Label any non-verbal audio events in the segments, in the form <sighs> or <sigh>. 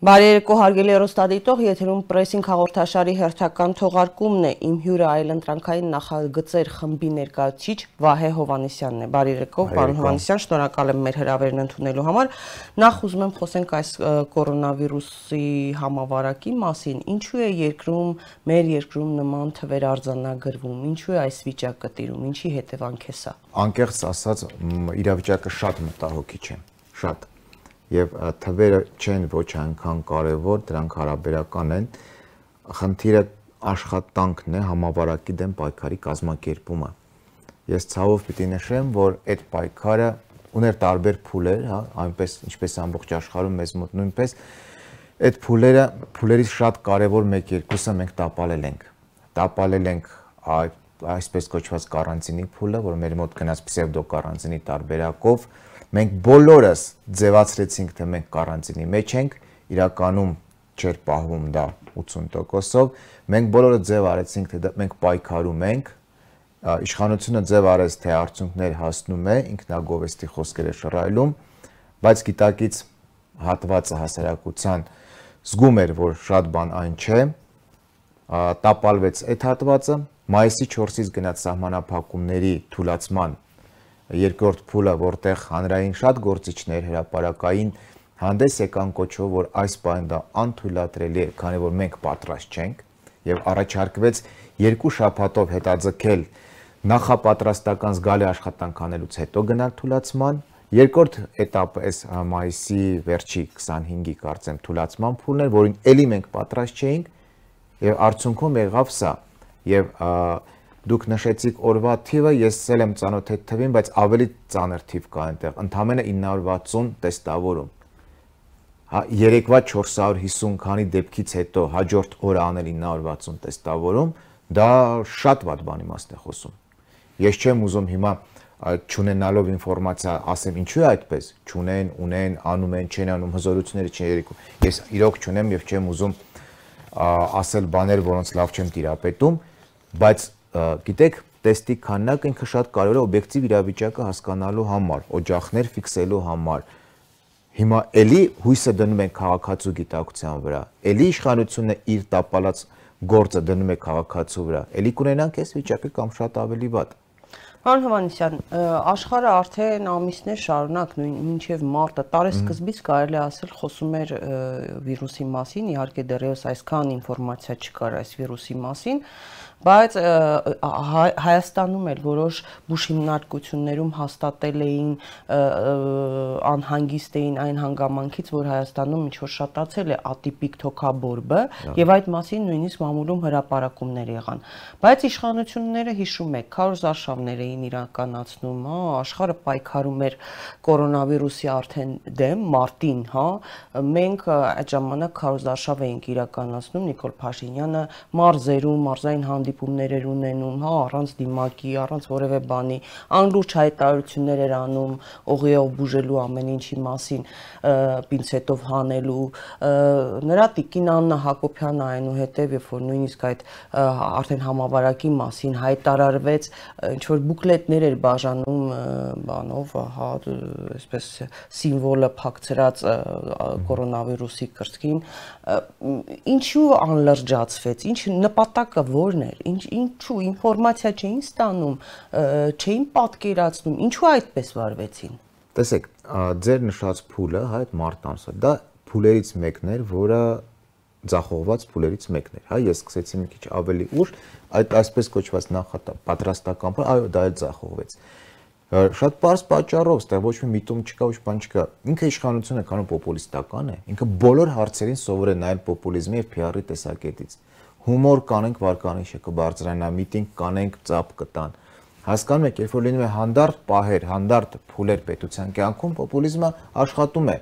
Բարերեկո հարգելի ռոստադիտող, եթերում պրեսինգ հաղորդաշարի հերթական թողարկումն է։ Իմ հյուրը այլընտրանքային նախագծեր խմբի ներկայացիչ Վահե Հովանեսյանն է։ Բարերեկո, պարոն Հովանեսյան, շնորհակալ եմ մեր հրավերն ընդունելու համար։ Նախ ուզում եմ խոսենք այս կորոնավիրուսի համավարակի մասին։ Ինչու է երկրում, մեր երկրում նման թվեր արձանագրվում։ Ինչու է այս վիճակը տիրում։ Ինչի հետևանք է սա։ Անկեղծ ասած, իրավիճակը շատ մտահոգիչ է։ Շատ եւ թվերը չեն ոչ այնքան կարեւոր, դրանք հարաբերական են։ Խնդիրը աշխատանքն է համավարակի դեմ պայքարի կազմակերպումը։ Ես ցավով պիտի նշեմ, որ այդ պայքարը ուներ տարբեր փուլեր, հա, այնպես ինչպես ամբողջ աշխարհում մեզ մոտ նույնպես այդ փուլերը փուլերից շատ կարևոր 1-2-ը մենք տապալել ենք։ Տապալել ենք այսպես կոչված կարանտինի փուլը, որ մեր մոտ գնաց պսևդո կարանտինի տարբերակով, մենք բոլորս ձևացրեցինք, թե մենք կարանտինի մեջ ենք, իրականում չէր պահվում դա 80%-ով, մենք բոլորը ձև արեցինք, թե մենք պայքարում ենք, իշխանությունը ձև արեց, թե արդյունքներ հասնում է, ինքնագովեստի խոսքերը շռայլում, բայց գիտակից հատվածը հասարակության զգում էր, որ շատ բան այն չէ, տապալվեց այդ հատվածը, մայիսի 4-ից գնաց սահմանափակումների թուլացման երկրորդ փուլը, որտեղ հանրային շատ գործիչներ հրաապարակային հանդես եկան կոչով, որ այս պայմանը անթույլատրելի է, քանի որ մենք պատրաստ չենք եւ առաջարկվեց երկու շաբաթով հետաձգել նախապատրաստական զգալի աշխատանքանելուց հետո գնալ թուլացման երկրորդ этаպը այս մայիսի վերջի 25-ի կարծեմ թուլացման փուլն էր, որին ելի մենք պատրաստ չէինք եւ արդյունքում եղավ սա եւ և, և, և, և, և, և, և, և, և դուք նշեցիք օրվա թիվը, ես ել եմ ծանոթ այդ թվին, բայց ավելի ծանր թիվ կա այնտեղ, ընդամենը 960 տեստավորում։ Հա 3-վա 450 քանի դեպքից հետո հաջորդ օրը անել 960 տեստավորում, դա շատ ված բան իմաստ է խոսում։ Ես չեմ ուզում հիմա չունենալով ինֆորմացիա ասեմ ինչու է այդպես չունեն ունեն անում են չեն անում հզորությունները չեն երիկում ես իրոք չունեմ եւ չեմ ուզում ասել բաներ որոնց լավ չեմ տիրապետում բայց գիտեք, տեստի քանակը ինքը շատ կարևոր է օբյեկտիվ իրավիճակը հասկանալու համար, օջախներ ֆիքսելու համար։ Հիմա էլի հույսը դնում են քաղաքացու գիտակցության վրա։ Էլի իշխանությունը իր տապալած գործը դնում է քաղաքացու վրա։ Էլի կունենանք այս վիճակը կամ շատ ավելի վատ։ Պարոն Հովանեսյան, աշխարհը արդեն ամիսներ շարունակ նույն մինչև մարտը տարեսկզբից կարելի ասել խոսում էր վիրուսի մասին, իհարկե դեռևս այսքան ինֆորմացիա չկար այս վիրուսի մասին, բայց Հայաստանում էլ որոշ բուժ հիմնարկություններում հաստատել էին անհանգիստ էին այն հանգամանքից, որ Հայաստանում ինչ որ շատացել է ատիպիկ թոքաբորբը եւ այդ մասին նույնիսկ մամուլում հրապարակումներ եղան։ Բայց իշխանությունները հիշում եք, քարոզարշավներ էին իրականացնում, հա, աշխարհը պայքարում էր կորոնավիրուսի արդեն դեմ մարտին, հա։ Մենք այդ ժամանակ քարոզարշավ էինք իրականացնում Նիկոլ Փաշինյանը մարզերում, մարզային հանդիպ հանդիպումներ էր ունենում, հա, առանց դիմակի, առանց որևէ բանի, անլուրջ հայտարարություններ էր անում օղիով բուժելու ամեն ինչի մասին, պինցետով հանելու։ Նրա տիկին Աննա Հակոբյանը այնուհետև, երբ որ նույնիսկ այդ արդեն համավարակի մասին հայտարարվեց, ինչ որ բուկլետներ էր բաժանում բանով, հա, այսպես սիմվոլը փակցրած կորոնավիրուսի կրծքին, ինչու անլրջացվեց, ինչ նպատակը ո՞րն էր ինչ ինչու ինֆորմացիա չէին ստանում, չէին պատկերացնում, ինչու այդպես վարվեցին։ Տեսեք, ձեր նշած փուլը, հա, այդ մարտ ամսը, դա փուլերից մեկն էր, որը ձախողված փուլերից մեկն էր, հա, ես սկսեցի մի քիչ ավելի ուշ, այդ այսպես կոչված նախապատրաստական փուլ, այո, դա էլ ձախողվեց շատ པարզ պատճառով, ստեղ ոչ մի միտում չկա, ոչ բան չկա։ Ինքը իշխանությունը կանոն պոպուլիստական է։ Ինքը բոլոր հարցերին սովոր է նայել պոպուլիզմի եւ PR-ի տեսակետից հումոր կանենք վարկանիշը կբարձրանա, միտինգ կանենք ծապ կտան։ Հասկանում եք, երբ որ լինում է հանդարտ պահեր, հանդարտ փուլեր պետության կյանքում, պոպուլիզմը աշխատում է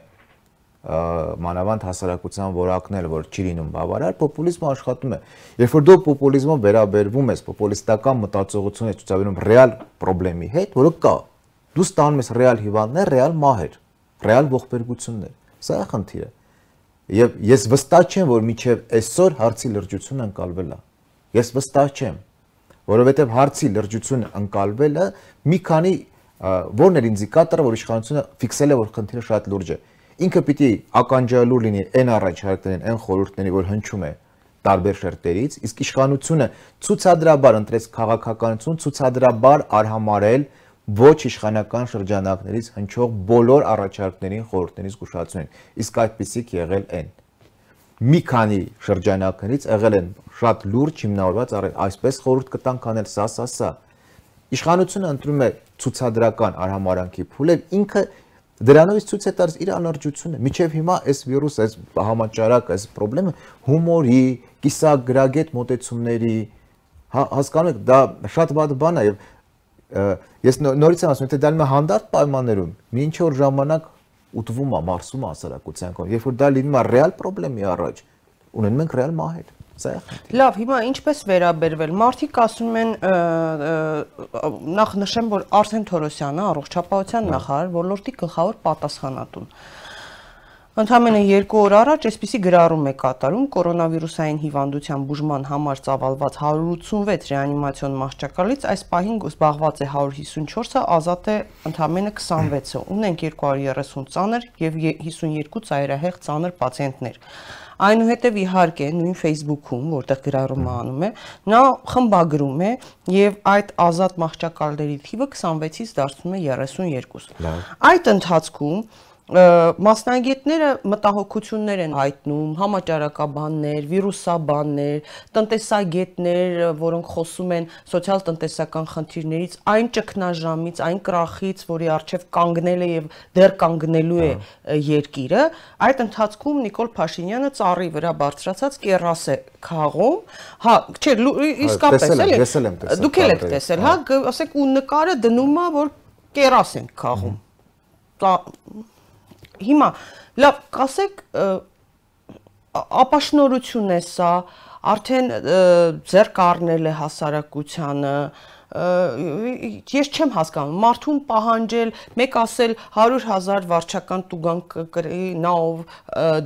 մանավանդ հասարակության որակնել, որ չի լինում բավարար, պոպուլիզմը աշխատում է։ Երբ որ դու պոպուլիզմով վերաբերվում ես, պոպուլիստական մտածողություն ես ցուցաբերում ռեալ խնդրի հետ, որը կա, դու ստանում ես ռեալ հիվանդներ, ռեալ մահեր, ռեալ ողբերգություններ։ Սա է խնդիրը։ Եվ ես վստահ չեմ, որ միջև այսօր հարցի լրջությունը ընկալվել է։ Ես վստահ չեմ, որովհետև հարցի լրջությունը ընկալվելը մի քանի որն էր ինդիկատորը, որ իշխանությունը ֆիքսել է, որ խնդիրը շատ լուրջ է։ ինքը պիտի ականջալուր լինի այն առաջարկներին, այն խորհուրդների, որ հնչում է տարբեր շերտերից, իսկ իշխանությունը ցուցադրաբար ընտրեց քաղաքականություն, ցուցադրաբար արհամարել ոչ իշխանական շրջանակներից հնչող բոլոր առաջարկներին, խորհուրդներից զգուշացումին։ Իսկ այդպիսիք եղել են։ Մի քանի շրջանակներից եղել են շատ լուրջ հիմնավորված այսպես խորհուրդ կտանք անել սա, սա, սա։ Իշխանությունը ընտրում է ցուցադրական արհամարանքի փուլ եւ ինքը Դրանով ցույց է տալիս իր անարժությունը։ Միջև հիմա այս վիրուս, այս համաճարակ, այս խնդրեմը հումորի, կիսագրագետ մոտեցումների հա, հասկանում եք, դա շատ վատ բան է եւ ես նորից եմ ասում, եթե դա լինում է հանդարտ պայմաններում, մի ինչ որ ժամանակ ուտվում է, մարսում է հասարակության կողմից։ Երբ որ դա լինում է ռեալ խնդրեմի առաջ, ունենում ենք ռեալ մահեր։ Սա է խնդիրը։ Լավ, հիմա ինչպես վերաբերվել։ Մարտիկ ասում են նախ նշեմ, որ Արսեն Թորոսյանը առողջապահության նախարար ոլորտի գլխավոր պատասխանատուն Ընդամենը 2 օր առաջ այսպիսի գրառում է կատարում կորոնավիրուսային հիվանդության բուժման համար ծավալված 186 ռեանիմացիոն մահճակալից այս պահին զբաղված է 154-ը, ազատ է ընդամենը 26-ը։ Ունենք 230 ծանր եւ 52 ծայրահեղ ծանր պացիենտներ։ Այնուհետև իհարկե նույն Facebook-ում, որտեղ գրառումը անում է, նա խմբագրում է եւ այդ ազատ մահճակալների թիվը 26-ից դարձնում է 32։ Այդ ընթացքում մասնագետները մտահոգություններ են հայտնում, համաճարակաբաններ, վիրուսաբաններ, տնտեսագետներ, որոնք խոսում են սոցիալ-տնտեսական խնդիրներից, այն ճգնաժամից, այն կրախից, որի արժև կանգնել է եւ դեռ կանգնելու է երկիրը, այդ ընթացքում Նիկոլ Փաշինյանը ծառի վրա բարձրացած կերաս է քաղում, հա, չէ, իսկապես էլի։ Դուք էլ եք տեսել, հա, ասեք ու նկարը դնում է, որ կերաս են քաղում հիմա լավ, կասեք ապաշնորություն է սա, արդեն ձեր կառնել է հասարակությանը, ես չեմ հասկանում մարդուն պահանջել մեկ ասել 100.000 վարչական տուգան կկրի նաով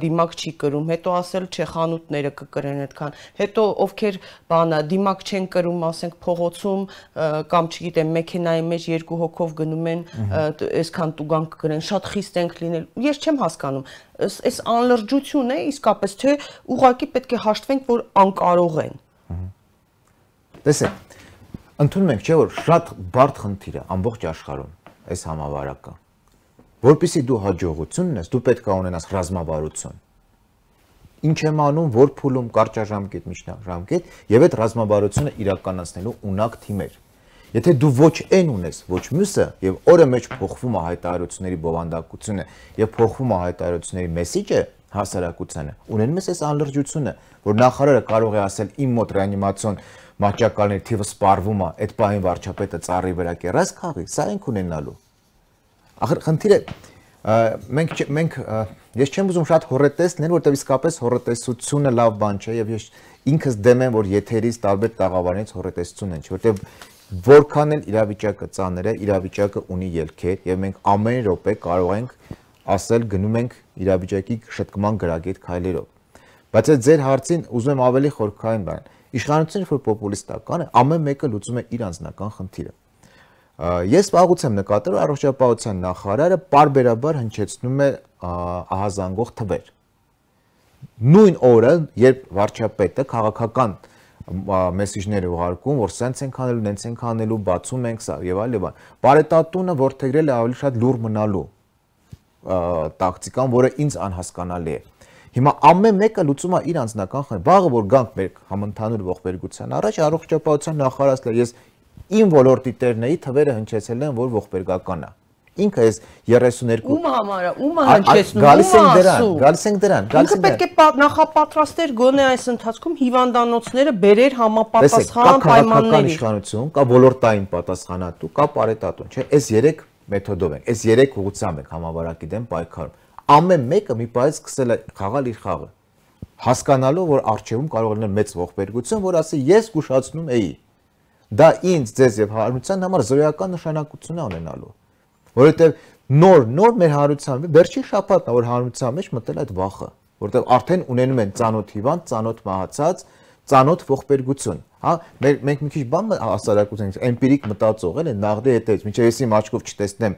դիմակ չի կրում հետո ասել չէ խանութները կկրեն այդքան հետո ովքեր բանա դիմակ չեն կրում ասենք փողոցում կամ չգիտեմ մեքենայի մեջ երկու հոգով գնում են այսքան տուգան կկրեն շատ խիստ ենք լինել ես չեմ հասկանում այս անլրջություն է իսկապես թե ուղակի պետք է հաշտվենք որ անկարող են տեսեք ընդունում ենք, չէ՞ որ շատ բարդ խնդիր է ամբողջ աշխարհում այս համավարակը։ Որպեսզի դու հաջողություն ունես, դու պետք է ունենաս ռազմավարություն։ Ինչ եմ անում, որ փուլում կարճաժամկետ, միջնաժամկետ եւ այդ ռազմավարությունը իրականացնելու ունակ թիմեր։ Եթե դու ոչ այն ունես, ոչ մյուսը եւ օրը մեջ փոխվում է հայտարարությունների բովանդակությունը եւ փոխվում է հայտարարությունների մեսիջը հասարակությանը, ունենում ես այս անլրջությունը, որ նախարարը կարող է ասել իմ մոտ ռեանիմացիոն մաճակալների թիվը սպառվում է, այդ պահին վարչապետը ծառի վրա կերած քաղի, սա ենք ունենալու։ Ախր խնդիրը մենք մենք ես չեմ ուզում շատ հորետեսնել, որտեղ իսկապես հորետեսությունը լավ բան չէ եւ ես ինքս դեմ եմ, որ եթերից տարբեր տաղավարներից հորետեսություն են, որտեղ որքան էլ իրավիճակը ծանր է, իրավիճակը ունի ելքեր եւ մենք ամեն րոպե կարող ենք ասել գնում ենք իրավիճակի շտկման գրագետ քայլերով։ Բայց այդ ձեր հարցին ուզում եմ ավելի խորքային բան իշխանությունը որ պոպուլիստական է, ամեն մեկը լուծում է իր անձնական խնդիրը։ Ես վաղուց եմ նկատել, որ առողջապահության նախարարը parberabar հնչեցնում է ահազանգող թվեր։ Նույն օրը, երբ վարչապետը քաղաքական մեսեջներ ուղարկում, որ սենց ենք անելու, նենց ենք անելու, բացում ենք սա եւ այլ եւ այլ։ Բարետատունը որթեգրել է ավելի շատ լուր մնալու տակտիկան, որը ինձ անհասկանալի է։ Հիմա ամեն մեկը լուծում է իր անձնական խնդիրը։ Վաղը որ գանք մեր համընդհանուր ողբերգության առաջ առողջապահության նախարարը ես իմ ոլորտի տերնեի թվերը հնչեցել են, որ ողբերգական է ինքը այս 32 ում համար է ումը հնչեցնում գալիս ենք դրան գալիս ենք դրան գալիս ենք պետք է նախապատրաստեր գոնե այս ընթացքում հիվանդանոցները բերեր համապատասխան պայմանների իշխանություն կա ոլորտային պատասխանատու կա պարետատուն չէ այս 3 մեթոդով են այս 3 ուղղությամբ ենք համավարակի դեմ պայքարում ամեն մեկը մի պայծ սկսել է խաղալ իր խաղը հասկանալով որ արժևում կարող լինել մեծ ողբերգություն որ ասի ես զգուշացնում էի դա ինձ ձեզ եւ հարության համար զորական նշանակություն է ունենալու որովհետեւ նոր նոր մեր հարության վերջին շաբաթն որ հարության մեջ մտել այդ վախը որովհետեւ արդեն ունենում են ծանոթ հիվանդ ծանոթ մահացած ծանոթ ողբերգություն հա մեր մենք մի քիչ բան հասարակություն էմպիրիկ մտածող էլ են նաղդի հետից մինչև ես իմ աչքով չտեսնեմ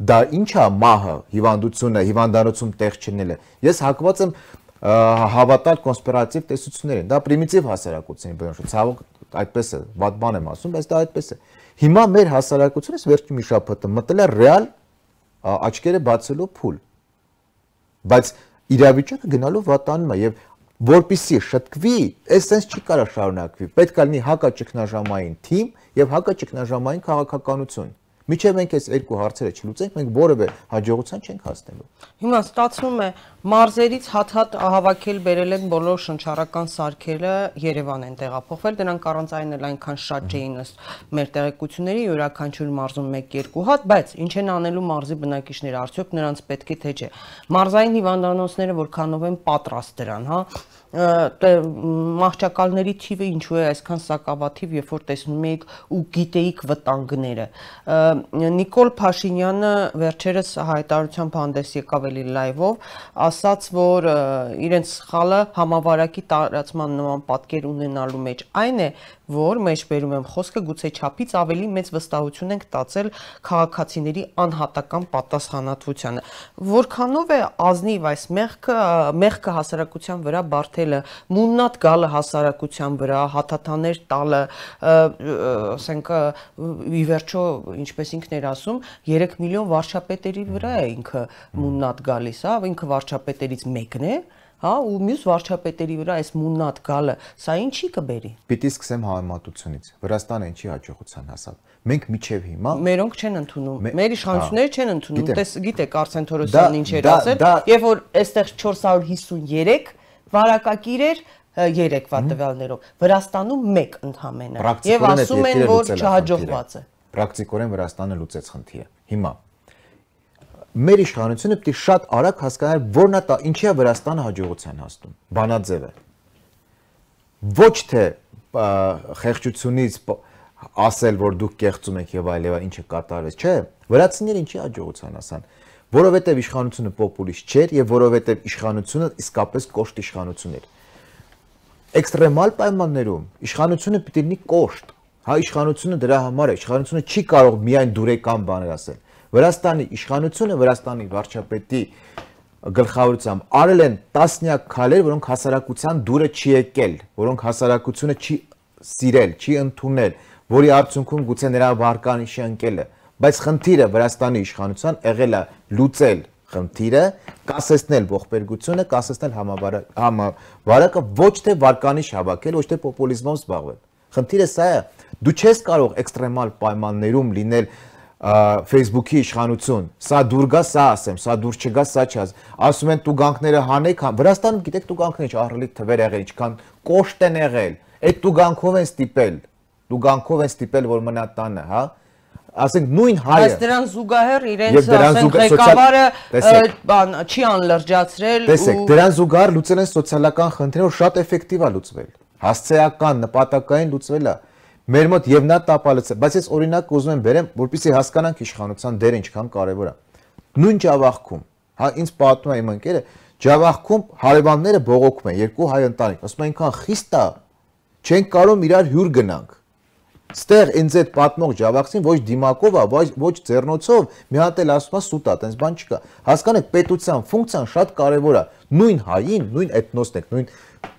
դա ինչա մահը, հիվանդությունը, հիվանդանոցում տեղ չնելը։ Ես հակված եմ հավատալ կոնսպիրատիվ տեսություններին։ Դա պրիմիտիվ հասարակությունի բնորոշ։ Ցավոք այդպես է, վատ բան եմ ասում, բայց դա այդպես է։ Հիմա մեր հասարակությունից վերջին մի շաբաթը մտել է ռեալ աչքերը բացելու փուլ։ Բայց իրավիճակը գնալով վատանում է եւ որpիսի շտկվի, էսենց չի կարող շարունակվի։ Պետք է լինի հակաճգնաժամային թիմ եւ հակաճգնաժամային քաղաքականություն։ Միջև մենք այս երկու հարցերը չլուծենք, մենք որևէ հաջողության չենք հասնելու։ Հիմա ստացվում է մարզերից հատ-հատ հավաքել բերել են բոլոր շնչառական սարքերը Երևան են տեղափոխվել, դրանք առանց այն էլ այնքան շատ չէին ըստ մեր տեղեկությունների, յուրաքանչյուր մարզում 1-2 հատ, բայց ինչ են անելու մարզի բնակիչները, արդյոք նրանց պետք է թե չէ։ Մարզային հիվանդանոցները որքանով են պատրաստ դրան, հա մահճակալների թիվը ինչու է այսքան սակավաթիվ, երբ որ տեսնում եք ու գիտեիք վտանգները։ Նիկոլ Փաշինյանը վերջերս հայտարարությամբ հանդես եկավ էլի լայվով, ասաց, որ իրենց սխալը համավարակի տարածման նման պատկեր ունենալու մեջ այն է, որ մեջբերում եմ խոսքը գուցե չափից ավելի մեծ վստահություն ենք տածել քաղաքացիների անհատական պատասխանատվությանը։ Որքանով է ազնիվ այս մեղքը, մեղքը հասարակության վրա բարթելը, մուննատ գալը հասարակության վրա, հաթաթաներ տալը, ասենք ի վերջո, ինչպես ինքն էր ասում, 3 միլիոն վարչապետերի վրա է ինքը մուննատ գալիս, հա, ինքը վարչապետերից մեկն է, հա ու մյուս վարչապետերի վրա այս մուննատ գալը, սա ինչի կբերի։ Պիտի սկսեմ համեմատությունից։ Վրաստանը ինչի հաջողության հասավ։ Մենք միջև հիմա մերոնք չեն ընդունում։ Մեր իշխանությունները չեն ընդունում։ Տես գիտեք Արսեն Թորոսյանն ինչ էր ասել, երբ որ այստեղ 453 վարակակիր էր 3 վա տվյալներով, Վրաստանում 1 ընդհանրապես։ Եվ ասում են, որ չհաջողված է։ Պրակտիկորեն Վրաստանը լուծեց խնդիրը։ Հիմա մեր իշխանությունը պետք է շատ արագ հասկանալ որն է ինչի է Վրաստանը հաջողության հասնում բանաձևը ոչ թե խեղճությունից ասել որ դուք կեղծում եք եւ այլ եւ ինչը կատարվեց չէ վրացիները ինչի հաջողության հասան որովհետեւ իշխանությունը պոպուլիստ չէր եւ որովհետեւ իշխանությունը իսկապես կոշտ իշխանություն էր էքստրեմալ պայմաններում իշխանությունը պիտի լինի կոշտ հա իշխանությունը դրա համար է իշխանությունը չի կարող միայն դուրեկան բաներ ասել Վրաստանի իշխանությունը, Վրաստանի վարչապետի գլխավորությամբ արել են տասնյակ քայլեր, որոնք հասարակության դուրը չի եկել, որոնք հասարակությունը չի սիրել, չի ընդունել, որի արդյունքում գուցե նրա վարկանիշը ընկել է, բայց խնդիրը Վրաստանի իշխանության եղել է լուծել խնդիրը, կասեցնել ողբերգությունը, կասեցնել համավարակը, ոչ թե վարկանիշ հավաքել, ոչ թե պոպուլիզմով զբաղվել։ Խնդիրը սա է, դու չես կարող էքստրեմալ պայմաններում լինել Facebook-ի իշխանություն, սա դուր գա, սա ասեմ, սա դուր չգա, սա չաս։ Ասում են տուգանքները հանեք, հա, Վրաստանում գիտեք տուգանքները ահռելի թվեր եղել, ինչքան կոշտ են եղել։ Այդ տուգանքով են ստիպել, տուգանքով են ստիպել, որ մնա տանը, հա ասենք նույն հայը Բայց դրան զուգահեռ իրենց ասենք ղեկավարը բան չի անլրջացրել ու Տեսեք, դրան զուգահեռ լուծել են սոցիալական խնդիրը, որ շատ էֆեկտիվ է լուծվել։ Հասցեական, նպատակային լուծվել է մեր մոտ եւ նա տապալից է, բայց ես օրինակ ուզում եմ բերեմ, որպեսզի հասկանանք իշխանության դերը ինչքան կարեւոր է։ Նույն Ջավախքում, հա ինձ պատմում է իմ ընկերը, Ջավախքում հարևանները բողոքում են, երկու հայ ընտանիք, ասում են այնքան խիստ է, չեն կարող իրար հյուր գնանք։ Ստեղ ինձ այդ պատմող Ջավախցին ոչ դիմակով է, ոչ ոչ ձեռնոցով, մի հատ էլ ասում է սուտ է, տենց բան չկա։ Հասկանեք, պետության ֆունկցիան շատ կարևոր է։ Նույն հային, նույն էթնոսն եք, նույն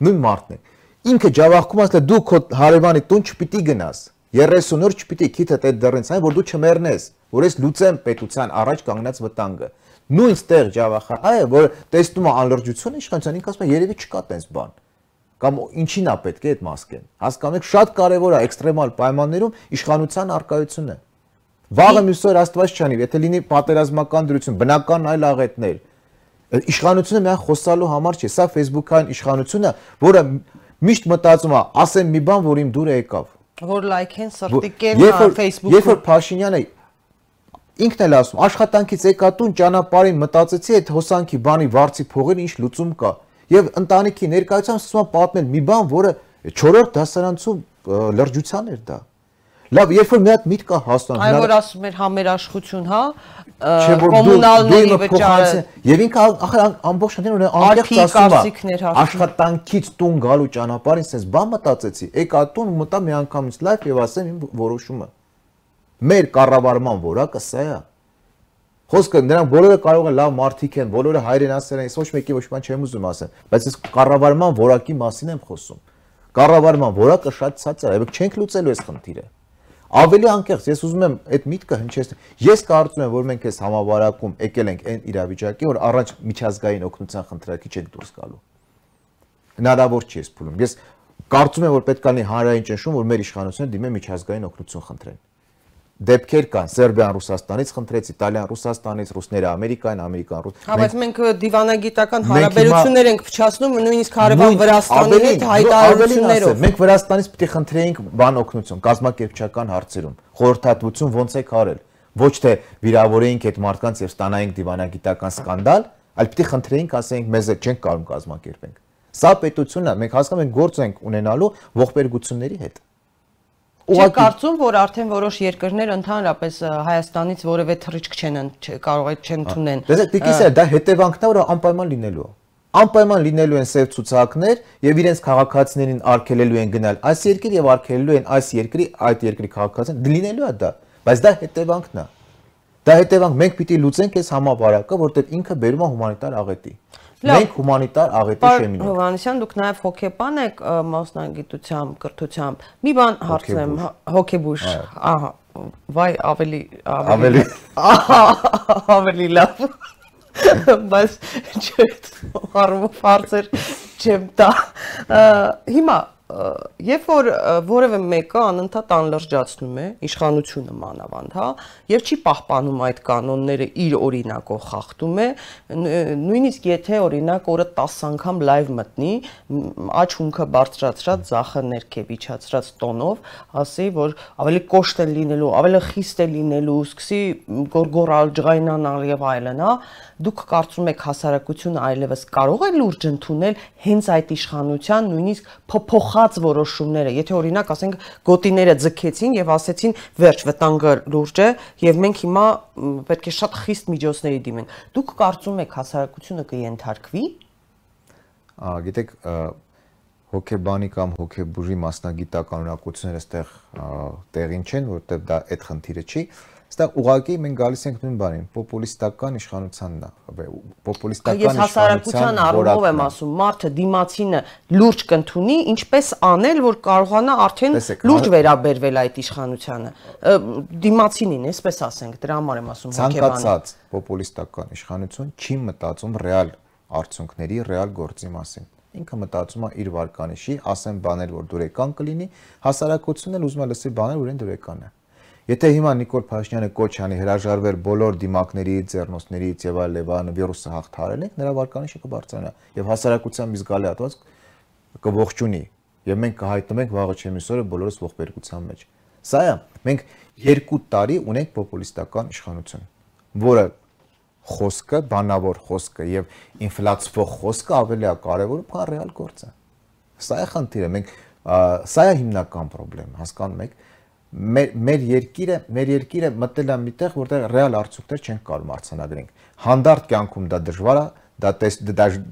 նույն մարդն եք ինքը ջավախքում ասել դու քո հարևանի տուն չպիտի գնաս 30 օր չպիտի քիթդ այդ դռնից այն որ դու չմեռնես որ ես լուծեմ պետության առաջ կանգնած վտանգը նույն ստեղ ջավախա այ որ տեսնում է անլրջությունը իշխանության ինքը ասում է երևի չկա տես բան կամ ինչին է պետք է այդ մասկեն հասկանում եք շատ կարևոր է էքստրեմալ պայմաններում իշխանության արկայությունը վաղը մյուս օր աստված չանի եթե լինի պատերազմական դրություն բնական այլ աղետներ իշխանությունը միայն խոսալու համար չէ սա Facebook-ային իշխանությունը որը միշտ մտածում է, ասեմ մի բան, որ իմ դուրը եկավ։ Որ լայքեն սրտիկեն Facebook-ում։ Երբ որ Փաշինյանը ինքն էլ ասում, աշխատանքից եկա տուն ճանապարհին մտածեցի այդ հոսանքի բանի վարձի փողերը ինչ լուծում կա։ Եվ ընտանիքի ներկայությամբ սկսում պատմել մի բան, որը 4-րդ դասարանցում լրջության էր դա։ Լավ, երբ որ մի հատ միտք կա հաստան։ Այ որ ասում էր համերաշխություն, հա, կոմունալների վճարը։ Եվ ինքը ախր ամբողջ շատերն ունեն անկեղծ ասում է։ Աշխատանքից տուն գալու ճանապարհին sense բան մտածեցի։ Եկա տուն ու մտա մի անգամից լայվ եւ ասեմ իմ որոշումը։ Մեր կառավարման որակը սա է։ Խոսքը նրանք բոլորը կարող են լավ մարդիկ են, բոլորը հայրենասեր են, ես ոչ մեկի ոչ բան չեմ ուզում ասեմ, բայց ես կառավարման որակի մասին եմ խոսում։ Կառավարման որակը շատ ցածր է, այլ չենք լուծելու այս խնդիրը։ Ավելի անկեղծ, ես ուզում եմ այդ միտքը հնչեցնել։ Ես կարծում եմ, որ մենք այս համավարակում եկել ենք այն իրավիճակի, որ առաջ միջազգային օգնության խնդրակի չենք դուրս գալու։ Հնարավոր չի ես փուլում։ Ես կարծում եմ, որ պետք է լինի հանրային ճնշում, որ մեր իշխանությունը դիմե միջազգային օգնություն խնդրեն դեպքեր կան. Սերբիան Ռուսաստանից խնդրեց, Իտալիան Ռուսաստանից, ռուսները Ամերիկան, Ամերիկան ռուս։ Հա, բայց մենք դիվանագիտական հարաբերություններ ենք փչացնում նույնիսկ Հարևան Վրաստանի հետ հայտարարություններով։ Մենք Վրաստանից պիտի խնդրեինք բան օգնություն կազմակերպչական հարցերում։ Խորհրդատվություն ոնց է կարել։ Ոչ թե վիրավորեինք այդ մարդկանց եւ ստանայինք դիվանագիտական սկանդալ, այլ պիտի խնդրեինք, ասեինք, մեզ չենք կարող կազմակերպենք։ Սա պետությունն է, մենք հասկանում ենք գործ ենք ունենալու ողբերգությունների հետ։ Չեք կարծում, որ արդեն որոշ երկրներ ընդհանրապես Հայաստանից որևէ թռիչք չեն կարող է չեն ընդունեն։ Դες դիկիսը դա հետևանքն է, որ անպայման լինելու է անպայման լինելու են սև ցուցակներ եւ իրենց քաղաքացիներին արգելելու են գնալ այս երկիր եւ արգելելու են այս երկրի այդ երկրի քաղաքացիներին լինելու է դա բայց դա հետևանքն է դա հետևանք մենք պիտի լուծենք այս համավարակը որտեղ ինքը բերում է հումանիտար աղետի Մենք հումանիտար աղետի շեմին ենք։ Հովանեսյան, դուք նաև հոգեբան եք մասնագիտությամբ, կրթությամբ։ Մի բան հարցնեմ, հոգեբուժ, ահա, վայ ավելի ավելի ավելի լավ։ Բայց չէ, <laughs> հարցեր չեմ տա։ Հիմա երբ որ որևէ մեկը անընդհատ անլրջացնում է իշխանությունը մանավանդ, հա, եւ չի պահպանում այդ կանոնները իր օրինակով խախտում է, նույնիսկ եթե օրինակ օրը 10 անգամ լայվ մտնի, աչ հունքը բարձրացրած, զախը ներքև իջացրած տոնով, ասի, որ ավելի կոշտ է լինելու, ավելի խիստ է լինելու, սկսի գորգորալ, ջղայնանալ եւ այլն, հա, դուք կարծում եք հասարակությունը այլևս կարող է լուրջ ընդունել հենց այդ իշխանության նույնիսկ փոփոխած որոշումները եթե օրինակ ասենք գոտիները ձգեցին եւ ասեցին վերջ վտանգը լուրջ է եւ մենք հիմա պետք է շատ խիստ միջոցների դիմենք դուք կարծում եք հասարակությունը կընթարկվի գիտեք հոկեբանի կամ հոկեբուժի մասնագիտական ունակությունները այստեղ տեղին չեն, որովհետև դա այդ խնդիրը չի, Այստեղ ուղղակի մենք գալիս ենք նույն բանին, պոպուլիստական իշխանությանն է, պոպուլիստական իշխանության։ Ես հասարակության առումով եմ ասում, մարդը դիմացինը լուրջ կընդունի, ինչպես անել, որ կարողանա արդեն լուրջ վերաբերվել այդ իշխանությանը։ Դիմացինին, այսպես ասենք, դրա համար եմ ասում հոգեբանը։ Ցանկացած պոպուլիստական իշխանություն չի մտածում ռեալ արդյունքների, ռեալ գործի մասին ինքը մտածում է իր վարկանիշի, ասեն բաներ, որ դուրեկան կլինի, հասարակությունն էլ ուզում է լսի բաներ, որ այն դուրեկան է։ Եթե հիմա Նիկոլ Փաշինյանը կոչ անի հրաժարվել բոլոր դիմակներից, ձեռնոցներից եւ այլ լեվանը վիրուսը հաղթարել ենք, նրա վարկանիշը կբարձրանա եւ հասարակության մի զգալի հատված կողջունի եւ մենք կհայտնենք վաղը չեմիսորը բոլորս ողբերգության մեջ։ Սա է, մենք 2 տարի ունենք պոպուլիստական իշխանություն, որը խոսքը, բանավոր խոսքը եւ ինֆլացվող խոսքը ավելի է կարեւոր, քան ռեալ գործը։ Սա է խնդիրը, մենք սա է հիմնական խնդրեմ, հասկանում եք մեր մեր երկիրը մեր երկիրը մտել է միտեղ որտեղ ռեալ արդյունքներ չենք կարող արցանագրենք հանդարտ կյանքում դա դժվար է դա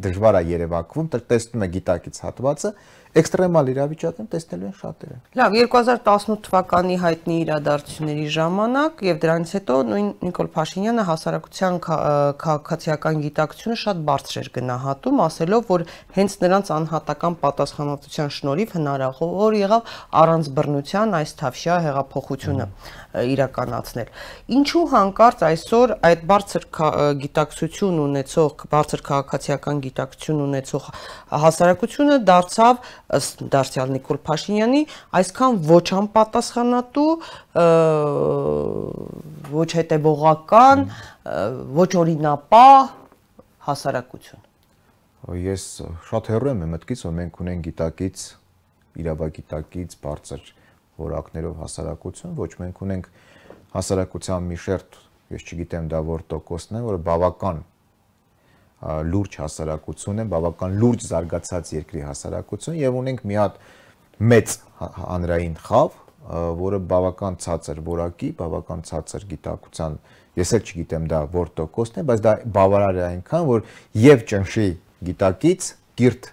դժվար է երևակվում տեսնում է գիտակից հատվածը էքստրեմալ իրավիճակում տեսնելու են շատերը։ Լավ, 2018 թվականի հայտնի իրադարձությունների ժամանակ եւ դրանից հետո նույն Նիկոլ Փաշինյանը հասարակության քաղաքացիական գիտակցությունը շատ բարձր էր գնահատում, ասելով, որ հենց նրանց անհատական պատասխանատվության շնորհիվ հնարավոր եղավ առանց բռնության այս թավշյա հեղափոխությունը իրականացնել։ Ինչու հանկարծ այսօր այդ բարձր գիտակցություն ունեցող, բարձր քաղաքացիական գիտակցություն ունեցող հասարակությունը դարձավ ըստ դարձյալ Նիկոլ Փաշինյանի այսքան ոչ անպատասխանատու, ոչ հետևողական, ոչ օրինապահ հասարակություն։ Ես շատ հեռու եմ մտքից, որ մենք ունենք գիտակից, իրավագիտակից բարձր որակներով հասարակություն, ոչ մենք ունենք հասարակության մի շերտ, ես չգիտեմ դա որ տոկոսն է, որը բավական լուրջ հասարակություն է, բավական լուրջ զարգացած երկրի հասարակություն եւ ունենք մի հատ մեծ հանրային խավ, որը բավական ցածր որակի, բավական ցածր գիտակցության, ես էլ չգիտեմ դա որ տոկոսն է, բայց դա բավարար է այնքան, որ եւ ճնշի գիտակից, կիրթ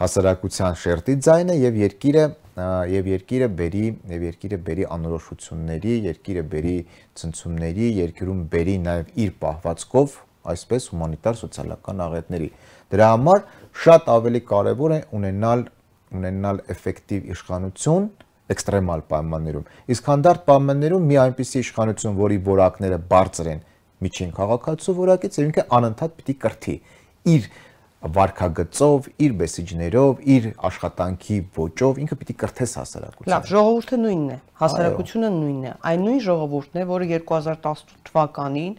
հասարակության շերտի ձայնը եւ երկիրը եւ երկիրը բերի եւ երկիրը բերի անորոշությունների, երկիրը բերի ցնցումների, երկիրում բերի նաեւ իր պահվածքով այսպես հումանիտար սոցիալական աղետների։ Դրա համար շատ ավելի կարևոր է ունենալ ունենալ էֆեկտիվ իշխանություն էքստրեմալ պայմաններում։ Իսկ հանդարտ պայմաններում մի այնպիսի իշխանություն, որի որակները բարձր են միջին քաղաքացու որակից, եւ ինքը անընդհատ պիտի կրթի իր վարկագծով, իր մեսեջներով, իր աշխատանքի ոճով ինքը պիտի կրթես հասարակությանը։ Լավ, ժողովուրդը նույնն է, հասարակությունը նույնն է։ Այն նույն ժողովուրդն է, որը 2018 թվականին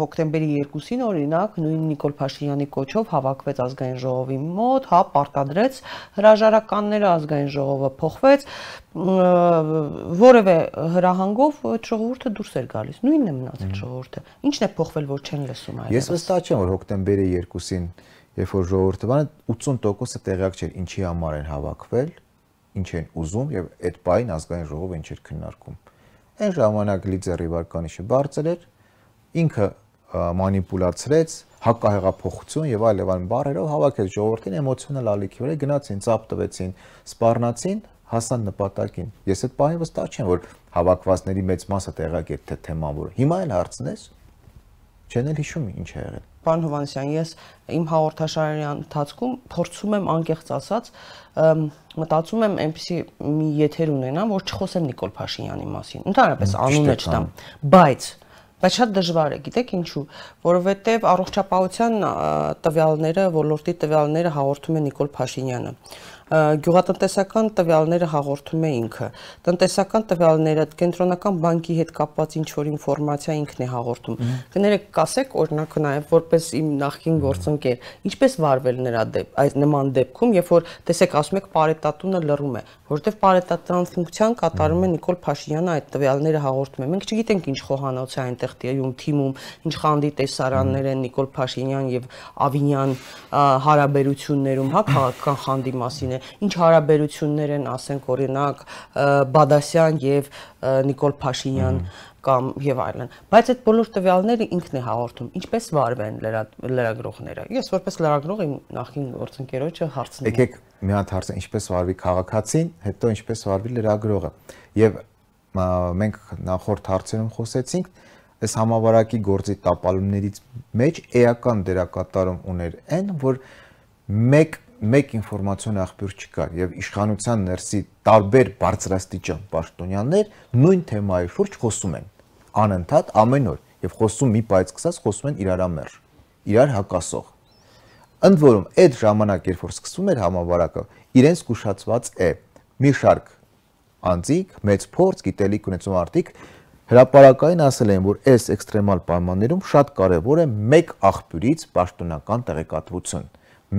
հոկտեմբերի 2-ին օրինակ նույն Նիկոլ Փաշինյանի կոչով հավաքվեց ազգային ժողովի մոտ, հա, պարտադրեց հրաժարականները ազգային ժողովը փոխվեց, որևէ հրահանգով ժողովուրդը դուրս էր գալիս։ Նույնն է մնացել ժողովուրդը։ Ինչն է փոխվել, որ չեն լսում այլևս։ Ես վստահ չեմ, որ հոկտեմբերի 2-ին, երբ որ ժողովուրդը բանը 80%-ը տեղյակ չէր ինչի համար են հավաքվել, ինչ են ուզում եւ այդ պայն ազգային ժողովը ինչ էր քննարկում։ Այն ժամանակ Լիձե Ռիվարկանիշը բարձր էր, ինքը մանիպուլացրեց հակահեղափոխություն եւ այլ եւ այլ բառերով հավաքեց ժողովրդին էմոցիոնալ ալիքի վրա գնացին, ծափ տվեցին, սպառնացին, հասան նպատակին։ Ես այդ պահին վստահ չեմ, որ հավաքվածների մեծ մասը տեղակ է թե թեման, որ հիմա էլ հարցնես, չեն էլ հիշում ինչ է եղել։ Պարոն Հովանեսյան, ես իմ հաղորդաշարի ընթացքում փորձում եմ անկեղծ ասած մտածում եմ այնպեսի մի եթեր ունենամ, որ չխոսեմ Նիկոլ Փաշինյանի մասին։ Ընդհանրապես անունը չտամ, բայց բայց շատ դժվար է, գիտեք ինչու, որովհետև առողջապահության տվյալները, ոլորտի տվյալները հաղորդում է Նիկոլ Փաշինյանը գյուղատնտեսական տվյալները հաղորդում է ինքը։ Տնտեսական տվյալները կենտրոնական բանկի հետ կապված ինչ որ ինֆորմացիա ինքն է հաղորդում։ Կներեք, կասեք օրինակ նաև որպես իմ նախկին գործընկեր, ինչպես վարվել նրա դեպ այս նման դեպքում, երբ որ տեսեք ասում եք պարետատունը լռում է, որովհետև պարետատան ֆունկցիան կատարում է Նիկոլ Փաշինյանը այդ տվյալները հաղորդում է։ Մենք չգիտենք ինչ խոհանոց է այնտեղ տիում թիմում, ինչ խանդի տեսարաններ են Նիկոլ Փաշինյան եւ Ավինյան հարաբերություններում, հա, քաղաքական խանդի մասին է, ինչ հարաբերություններ են, ասենք օրինակ Բադասյան եւ Նիկոլ Փաշինյան կամ եւ այլն։ Բայց այդ բոլոր տվյալները ինքն է հաղորդում, ինչպես վարվեն լրագրողները։ Ես որպես լրագրող իմ նախին գործընկերոջը հարցնում եմ։ Եկեք մի հատ հարցը ինչպես վարվի քաղաքացին, հետո ինչպես վարվի լրագրողը։ Եվ մենք նախորդ հարցերում խոսեցինք, այս համավարակի գործի տապալումներից մեջ էական դերակատարում ուներ այն, որ մեկ մեկ ինֆորմացիոն աղբյուր չկար եւ իշխանության ներսի տարբեր բարձրաստիճան պաշտոնյաներ նույն թեմայի շուրջ խոսում են անընդհատ ամեն օր եւ խոսում մի բայց սկսած խոսում են իրարամերժ իրար հակասող ընդ որում այդ ժամանակ երբ որ սկսվում էր համավարակը իրենց զգուշացված է մի շարք անձիկ մեծ փորձ գիտելիք ունեցող արտիկ հրաապարակային ասել են որ այս էքստրեմալ պայմաններում շատ կարեւոր է մեկ աղբյուրից պաշտոնական տեղեկատվություն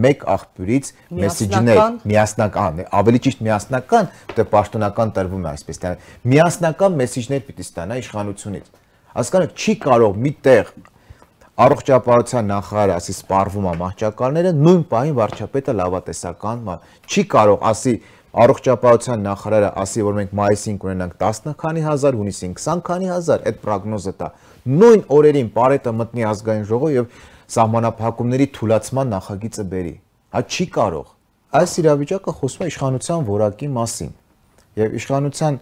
մեկ աղբյուրից մեսեջներ միասնական, ավելի ճիշտ միասնական, դե պաշտոնական տրվում է այսպես տան։ Միասնական մեսեջներ պիտի ստանա իշխանությունից։ Հասկանաք, չի կարող մի տեղ առողջապահության նախարարը ասի սպառվում է մահճակալները, նույն պահին վարչապետը լավատեսական չի կարող ասի առողջապահության նախարարը ասի, որ մենք մայիսին կունենանք 10 քանի հազար, հունիսին 20 քանի հազար, այդ պրոգնոզը տա։ Նույն օրերին Պարետը մտնի ազգային ժողով եւ սահմանափակումների թույլատման նախագիծը բերի։ Հա չի կարող։ Այս իրավիճակը խոսում է իշխանության որակի մասին։ Եվ իշխանության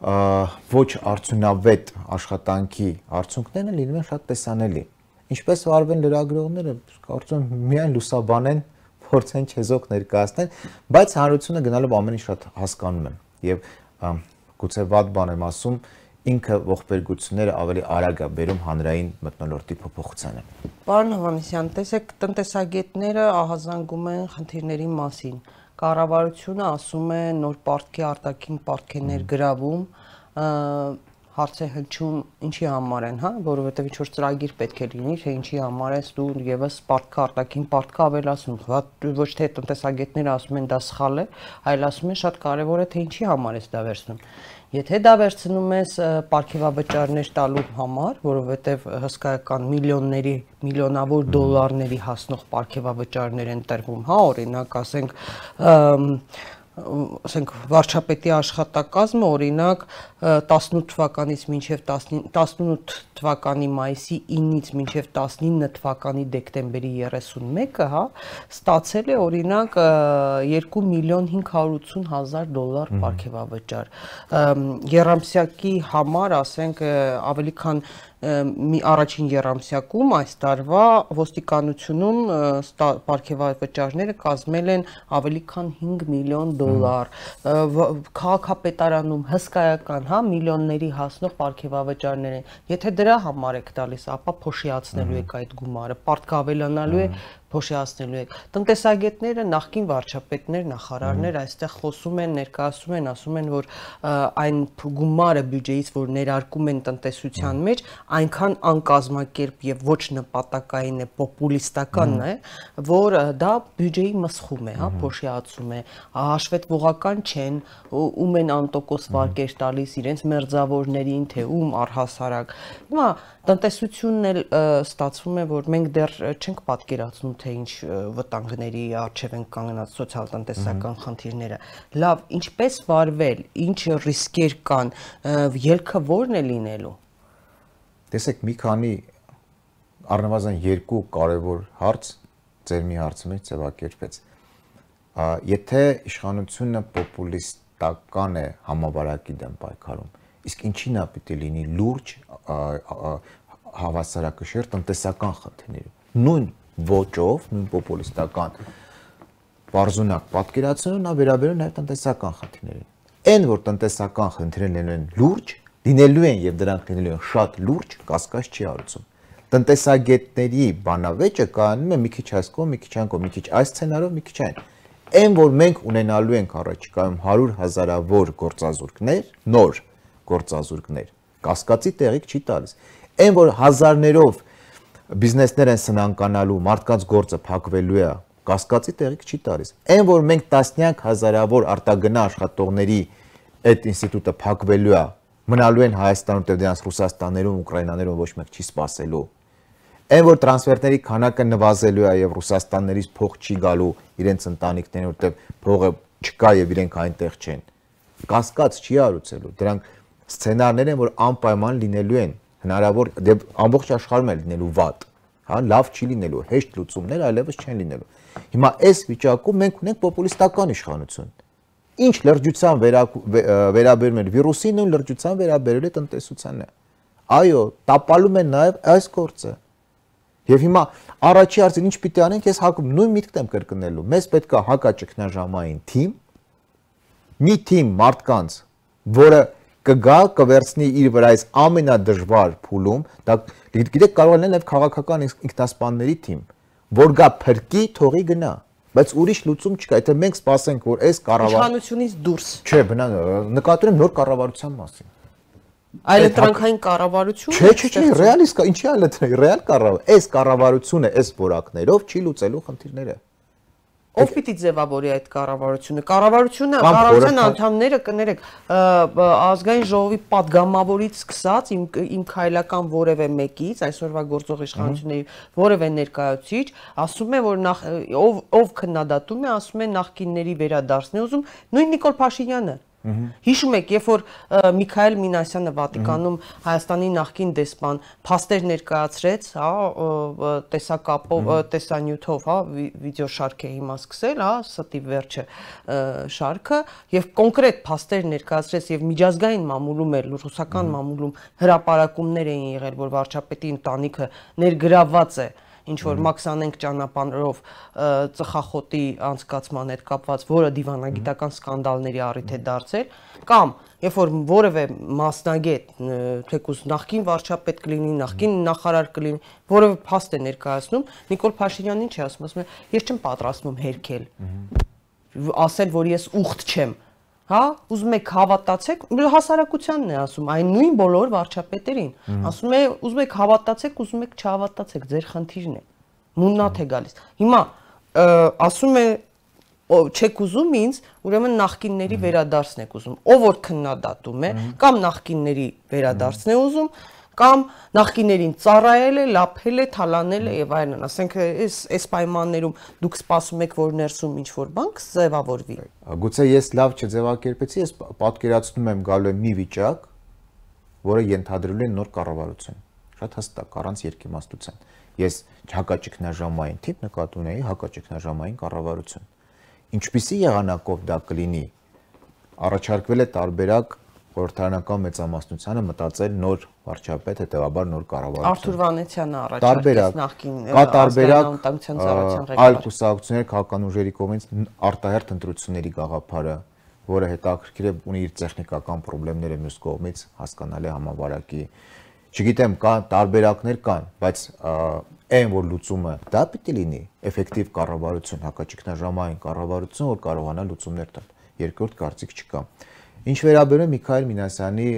ոչ արդյունավետ աշխատանքի արդյունքներն լինում են շատ տեսանելի։ Ինչպես վարվեն լրագրողները, կարծում միայն լուսաբանեն, փորձեն չեզոք ներկայացնել, բայց հանրությունը գնալով ամեն ինչ շատ հասկանում եմ։ Եվ գուցե վատ բան եմ ասում, ինքը ողբերգությունները ավելի արագ է բերում հանրային մտնոլորտի փոփոխությանը։ Պարոն Հովանեսյան, տեսեք, տնտեսագետները ահազանգում են խնդիրների մասին։ Կառավարությունը ասում է նոր պարտքի արտաքին պարտք է ներգրավում, հարց է հնչում ինչի համար են, հա, որովհետև ինչ որ ծրագիր պետք է լինի, թե ինչի համար է դու եւս պարտքը արտաքին պարտքը ավելացում։ Ոչ թե տնտեսագետները ասում են դա սխալ է, այլ ասում են շատ կարեւոր է թե ինչի համար է դա վերցնում։ Եթե դա վերցնում ես ապարքեվավճարներ տալու համար, որովհետև հսկայական միլիոնների, միլիոնավոր դոլարների հասնող ապարքեվավճարներ են տրվում, հա, օրինակ, ասենք, ասենք վարչապետի աշխատակազմը օրինակ 18 թվականից մինչև 18 թվականի մայիսի 9-ից մինչև 19 թվականի դեկտեմբերի 31-ը, հա, ստացել է օրինակ 2 միլիոն 580 հազար դոլար ապարքեվավճար։ Երամսյակի համար, ասենք, ավելի քան մի առաջին երամսյակում այս տարվա ոստիկանությունում ապարքեվավճարները կազմել են ավելի քան 5 միլիոն դոլար։ Քաղաքապետարանում հսկայական, հա, միլիոնների հասնող ապարքեվավճարներ են։ Եթե դրա համար եք տալիս, ապա փոշիացնելու եք այդ գումարը, պարտք ավելանալու է փոշիացնելու եք։ Տնտեսագետները, նախկին վարչապետներ, նախարարներ այստեղ խոսում են, ներկայացում են, ասում են, որ այն գումարը բյուջեից, որ ներարկում են տնտեսության մեջ, այնքան անկազմակերպ եւ ոչ նպատակային է, պոպուլիստական է, որ դա բյուջեի մսխում է, հա, փոշիացում է, հաշվետվողական չեն, ում են անտոկոս վարկեր տալիս իրենց մերձավորներին, թե ում առհասարակ։ Հիմա տնտեսությունն էլ ստացվում է, որ մենք դեռ չենք պատկերացնում, թե ինչ վտանգների արժև են կանգնած սոցիալ-տնտեսական խնդիրները։ Լավ, ինչպես վարվել, ինչ ռիսկեր կան, ելքը ո՞րն է լինելու։ Տեսեք, մի քանի առնվազն երկու կարևոր հարց ձեր մի հարցը մեջ ձևակերպեց։ Եթե իշխանությունը պոպուլիստական է համավարակի դեմ պայքարում, իսկ ինչին է պիտի լինի լուրջ հավասարակշիռ տնտեսական խնդիրներում։ Նույն ոճով, նույն պոպուլիստական բարձունակ պատկերացնելը նա վերաբերում նաև տնտեսական խնդիրներին։ Այն որ տնտեսական խնդիրներն են լուրջ, լինելու են եւ դրանք լինելու են շատ լուրջ, կասկած չի արուցում։ Տնտեսագետների բանավեճը կայանում է մի քիչ այս կողմ, մի քիչ այն կողմ, մի քիչ այս սցենարով, մի քիչ այն։ Այն որ մենք ունենալու ենք առաջիկայում 100 հազարավոր գործազուրկներ, նոր գործազուրկներ, կասկածի տեղիք չի տալիս։ Այն որ հազարներով բիզնեսներ են սնանկանալու, մարդկանց գործը փակվելու է, կասկածի տեղիք չի տալիս։ Այն որ մենք տասնյակ հազարավոր արտագնա աշխատողների այդ ինստիտուտը փակվելու է, մնալու են Հայաստանում, թե դրանց Ռուսաստաներում, Ուկրաինաներում ոչ մեկ չի սпасելու։ Այն որ տրանսֆերտների քանակը նվազելու է եւ Ռուսաստաններից փող չի գալու իրենց ընտանիքներին, որտեղ փողը չկա եւ իրենք այնտեղ չեն։ Կասկած չի արուցելու։ Դրանք սցենարներ են, որ անպայման լինելու են հնարավոր դե ամբողջ աշխարհում է լինելու վատ, հա, լավ չի լինելու, հեշտ լուծումներ այլևս չեն լինելու։ Հիմա այս վիճակում մենք ունենք պոպուլիստական իշխանություն։ Ինչ լրջության վերաբերում է վիրուսին ու լրջության վերաբերել է տնտեսությանն է։ Այո, տապալում են նաև այս գործը։ Եվ հիմա առաջի հարցին ինչ պիտի անենք, ես հակում նույն միտքն եմ կրկնելու։ Մեզ պետք է հակաճգնաժամային թիմ, մի թիմ մարդկանց, որը կգա կվերցնի իր վրա այս ամենադժվար փուլում, դա գիտեք կարող է նաև քաղաքական ինքնասպանների թիմ, որ գա փրկի, թողի գնա բայց ուրիշ լուծում չկա, եթե մենք սպասենք, որ այս կառավար իշխանությունից դուրս։ Չէ, բնա նկատում եմ նոր կառավարության մասին։ Այլընտրանքային կառավարություն։ Չէ, չէ, չէ, ռեալիստ կա, ինչի այլընտրանք, ռեալ կառավար։ Այս կառավարությունը այս որակներով չի լուծելու խնդիրները։ Ով պիտի ձևավորի այդ կառավարությունը։ Կառավարությունը, կառավարության անդամները կներեք, ազգային ժողովի падգամավորից սկսած իմ իմ քայլական որևէ մեկից, այսօրվա գործող իշխանությունների որևէ ներկայացուցիչ ասում է, որ նախ ով ով քննադատում է, ասում է նախկինների վերադարձն է ուզում, նույն Նիկոլ Փաշինյանը Հիշում եք, երբ որ Միքայել Մինասյանը Վատիկանում Հայաստանի նախկին դեսպան փաստեր ներկայացրեց, հա, տեսակապով, տեսանյութով, հա, վիդեոշարք է հիմա սկսել, հա, ստի վերջը շարքը, եւ կոնկրետ փաստեր ներկայացրեց եւ միջազգային մամուլում էր, ռուսական մամուլում հրաապարակումներ էին եղել, որ վարչապետի ընտանիքը ներգրաված է ինչ որ մաքսանենք ճանապարհով ծխախոտի անցկացման հետ կապված, որը դիվանագիտական սկանդալների առիթ է դարձել, կամ երբ որ որևէ մասնագետ, թեկուզ նախկին վարչապետ կլինի, նախկին նախարար կլինի, որևէ փաստ է ներկայացնում, Նիկոլ Փաշինյանն ինչ է ասում, ասում է, ես չեմ պատրաստվում հերքել։ Ասել, որ ես ուխտ չեմ, հա, ուզում եք հավատացեք, հասարակությանն է ասում, այն նույն բոլոր վարչապետերին։ Ասում է, ուզում եք հավատացեք, ուզում եք չհավատացեք, ձեր խնդիրն է։ Մուննաթ է գալիս։ Հիմա ասում է չեք ուզում ինձ, ուրեմն նախկինների վերադարձն եք ուզում։ Ով որ քննադատում է, կամ նախկինների վերադարձն է ուզում, կամ նախկիներին ծառայել է, լափել է, թալանել է եւ այլն։ Ասենք այս այս պայմաններում դուք սպասում եք, որ ներսում ինչ որ բան կձևավորվի։ Գուցե ես լավ չձևակերպեցի, ես պատկերացնում եմ գալու մի վիճակ, որը ենթադրելու է նոր կառավարություն։ Շատ հստակ, առանց երկիմաստության։ Ես հակաճգնաժամային տիպ նկատի ունեի հակաճգնաժամային կառավարություն։ Ինչպիսի եղանակով դա կլինի, առաջարկվել է տարբերակ խորհրդարանական մեծամասնությանը մտածել նոր վարչապետ, հետեւաբար նոր կառավարություն։ Արթուր Վանեցյանը առաջարկեց նախկին կա տարբերակ այլ կուսակցություններ քաղաքական ուժերի կողմից արտահերտ ընտրությունների գաղափարը, որը հետաքրքիր է ունի իր տեխնիկական խնդիրները մյուս կողմից հասկանալի համավարակի չգիտեմ, կան տարբերակներ կան, բայց այն որ լուծումը դա պիտի լինի, էֆեկտիվ կառավարություն, հակաճգնաժամային կառավարություն, որ կարողանա լուծումներ տալ։ Երկրորդ կարծիք չկա։ Ինչ վերաբերում Միքայել Մինասյանի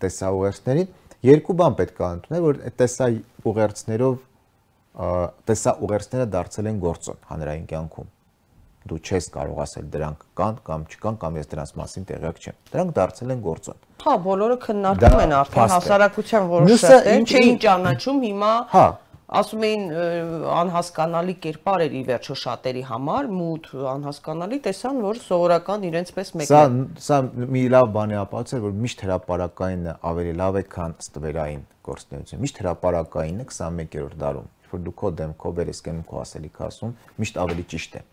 տեսաուղերձներին, երկու բան պետք է ընդունել, որ այդ տեսաուղերձներով տեսաուղերձները դարձել են գործոն հանրային կյանքում դու չես կարող ասել դրանք կան կամ չկան կամ ես դրանց մասին տեղյակ չեմ։ Դրանք դարձել են գործոն։ Հա, բոլորը քննարկում են արդեն հասարակության որոշ շատեր չէին ճանաչում, հիմա հա ասում էին անհասկանալի կերպար էր ի վերջո շատերի համար, մութ անհասկանալի տեսան, որ սովորական իրենց պես մեկն է։ Սա սա մի լավ բան է ապացուցել, որ միշտ հրաապարակայինը ավելի լավ է, քան ստվերային գործունեությունը։ Միշտ հրաապարակայինը 21-րդ դարում, որ դու քո դեմքով վերեսկենում քո ասելիքը ասում, միշտ ավելի ճիշտ է։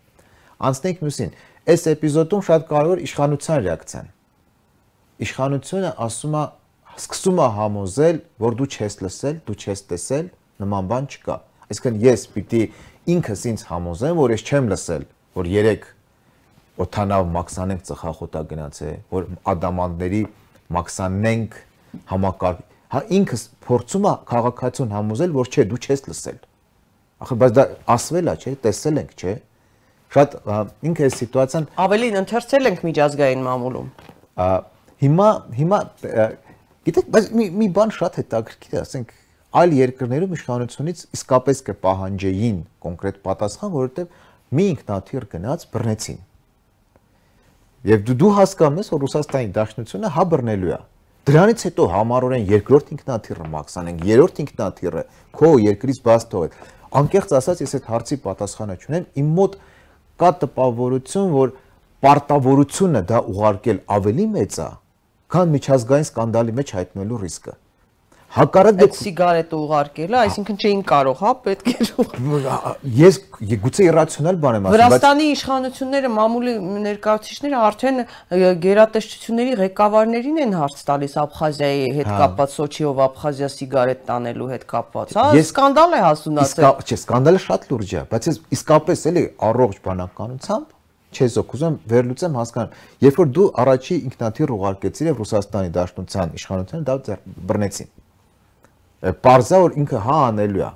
Անցնենք մյուսին։ Այս էպիզոդում շատ կարևոր իշխանության ռեակցիան։ Իշխանությունը ասում է սկսում է համոզել, որ դու չես լսել, դու չես տեսել, նման բան չկա։ Այսինքն ես պիտի ինքս ինձ համոզեմ, որ ես չեմ լսել, որ երեք օթանավ մաքսանենք ծխախոտա գնացե, որ ադամանդների մաքսանենք համակարգ հա ինքս փորձում է քաղաքացուն համոզել, որ չէ, դու չես լսել։ Ախր բայց դա ասվել է, չէ, տեսել ենք, չէ շատ ինքը այս սիտուացիան ավելին ընթերցել ենք միջազգային մամուլում հիմա հիմա գիտեք բայց մի մի բան շատ հետաքրքիր է ասենք այլ երկրներում իշխանությունից իսկապես կպահանջեին կոնկրետ պատասխան որովհետև մի ինքնաթիռ գնաց բռնեցին եւ դու դու հասկանում ես որ Ռուսաստանի Դաշնությունը հա բռնելու է դրանից հետո համառորեն երկրորդ ինքնաթիռը մաքսանենք երրորդ ինքնաթիռը քո երկրից բաց թողել անկեղծ ասած ես այդ հարցի պատասխանը չունեմ իմ մոտ կա տպավորություն, որ պարտավորությունը դա ուղարկել ավելի մեծ է, քան միջազգային սկանդալի մեջ հայտնվելու ռիսկը։ Հակառակ դեպքում սիգարետը ուղարկելը, այսինքն չէին կարող, հա, պետք է Ես գուցե իրացիոնալ բան եմ ասում, բայց Վրաստանի իշխանությունները, մամուլի ներկայացուցիչները արդեն գերատեսչությունների ղեկավարներին են հարց տալիս Աբխազիայի հետ հա։ կապված, Սոչիով Աբխազիա սիգարետ տանելու հետ կապված, հա, սկանդալ է հասունացել։ Չէ, սկանդալը շատ լուրջ է, բայց ես իսկապես էլի առողջ բանականությամբ չես օգուզում վերլուծեմ հասկանալ երբ որ դու առաջի ինքնաթիռ ուղարկեցիր եւ Ռուսաստանի Դաշնության իշխանությունը դա բռնեցին Պարզա որ ինքը հա անելու է։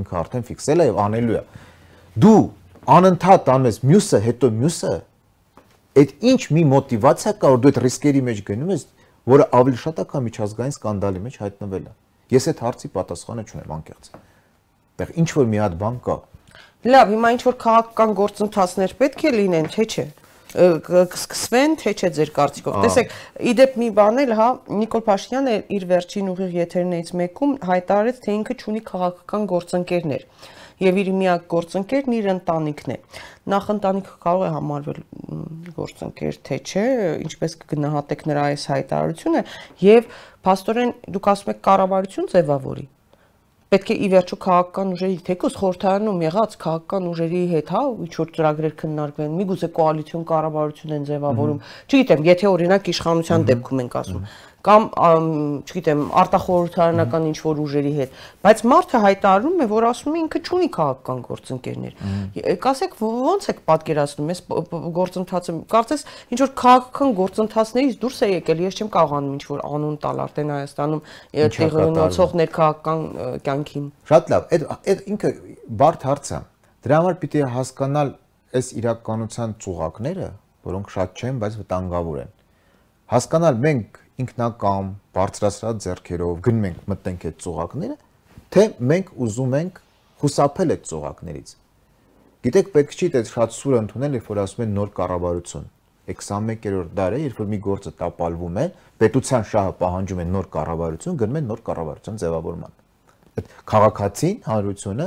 Ինքը արդեն ֆիքսել է եւ անելու է։ Դու անընդհատ անում ես մյուսը, հետո մյուսը, այդ ինչ մի մոտիվացիա կա, որ դու այդ ռիսկերի մեջ գնում ես, որը ավելի շատ է, քան միջազգային սկանդալի մեջ հայտնվելը։ Ես այդ հարցի պատասխանը չունեմ անկեղծ։ Այդտեղ ինչ որ մի հատ բան կա։ Լավ, հիմա ինչ որ քաղաքական գործընթացներ պետք է լինեն, թե չէ կսկսվեն, թե չէ ձեր կարծիքով։ Տեսեք, իդեպ մի բան էլ, հա, Նիկոլ Փաշինյանը իր վերջին ուղիղ եթերներից մեկում հայտարարեց, թե ինքը ունի քաղաքական գործընկերներ եւ իր միակ գործընկերն իր ընտանիքն է։ Նախ ընտանիքը կարող է համարվել գործընկեր, թե չէ, ինչպես կգնահատեք նրա այս հայտարարությունը եւ փաստորեն դուք ասում եք կառավարություն ձևավորի պետք է ի վերջո քաղաքական ուժերի թեկոս խորհրդարանում եղած քաղաքական ուժերի հետ, հա, ինչ որ ծրագրեր քննարկվեն, միգուցե կոալիցիոն կառավարություն են ձևավորում։ Չգիտեմ, եթե օրինակ իշխանության դեպքում ենք ասում կամ չգիտեմ արտախորհրդարանական ինչ որ ուժերի հետ բայց մարդը հայտարարում է որ ասում է ինքը չունի քաղաքական գործընկերներ կասեք ո՞նց եք պատկերացնում ես գործընթացը կարծես ինչ որ քաղաքական գործընթացներից դուրս է եկել ես չեմ կարողանում ինչ որ անուն տալ արդեն Հայաստանում տեղի ունեցող ներքաղաքական կյանքին շատ լավ այդ այդ ինքը բարդ հարց է դրա համար պիտի հասկանալ այս իրականության ծուղակները որոնք շատ չեն բայց վտանգավոր են հասկանալ մենք ինքնակամ բարձրացրած ձեռքերով գնում ենք մտնենք այդ ծուղակները, թե մենք ուզում ենք խուսափել այդ ծուղակներից։ Գիտեք, պետք չի այդ շատ սուր ընդունել, երբ որ ասում են նոր կառավարություն։ Է 21-րդ դարը, երբ որ մի գործը տապալվում է, պետության շահը պահանջում է նոր կառավարություն, գնում են նոր կառավարության ձևավորման։ Այդ քաղաքացին, հանրությունը,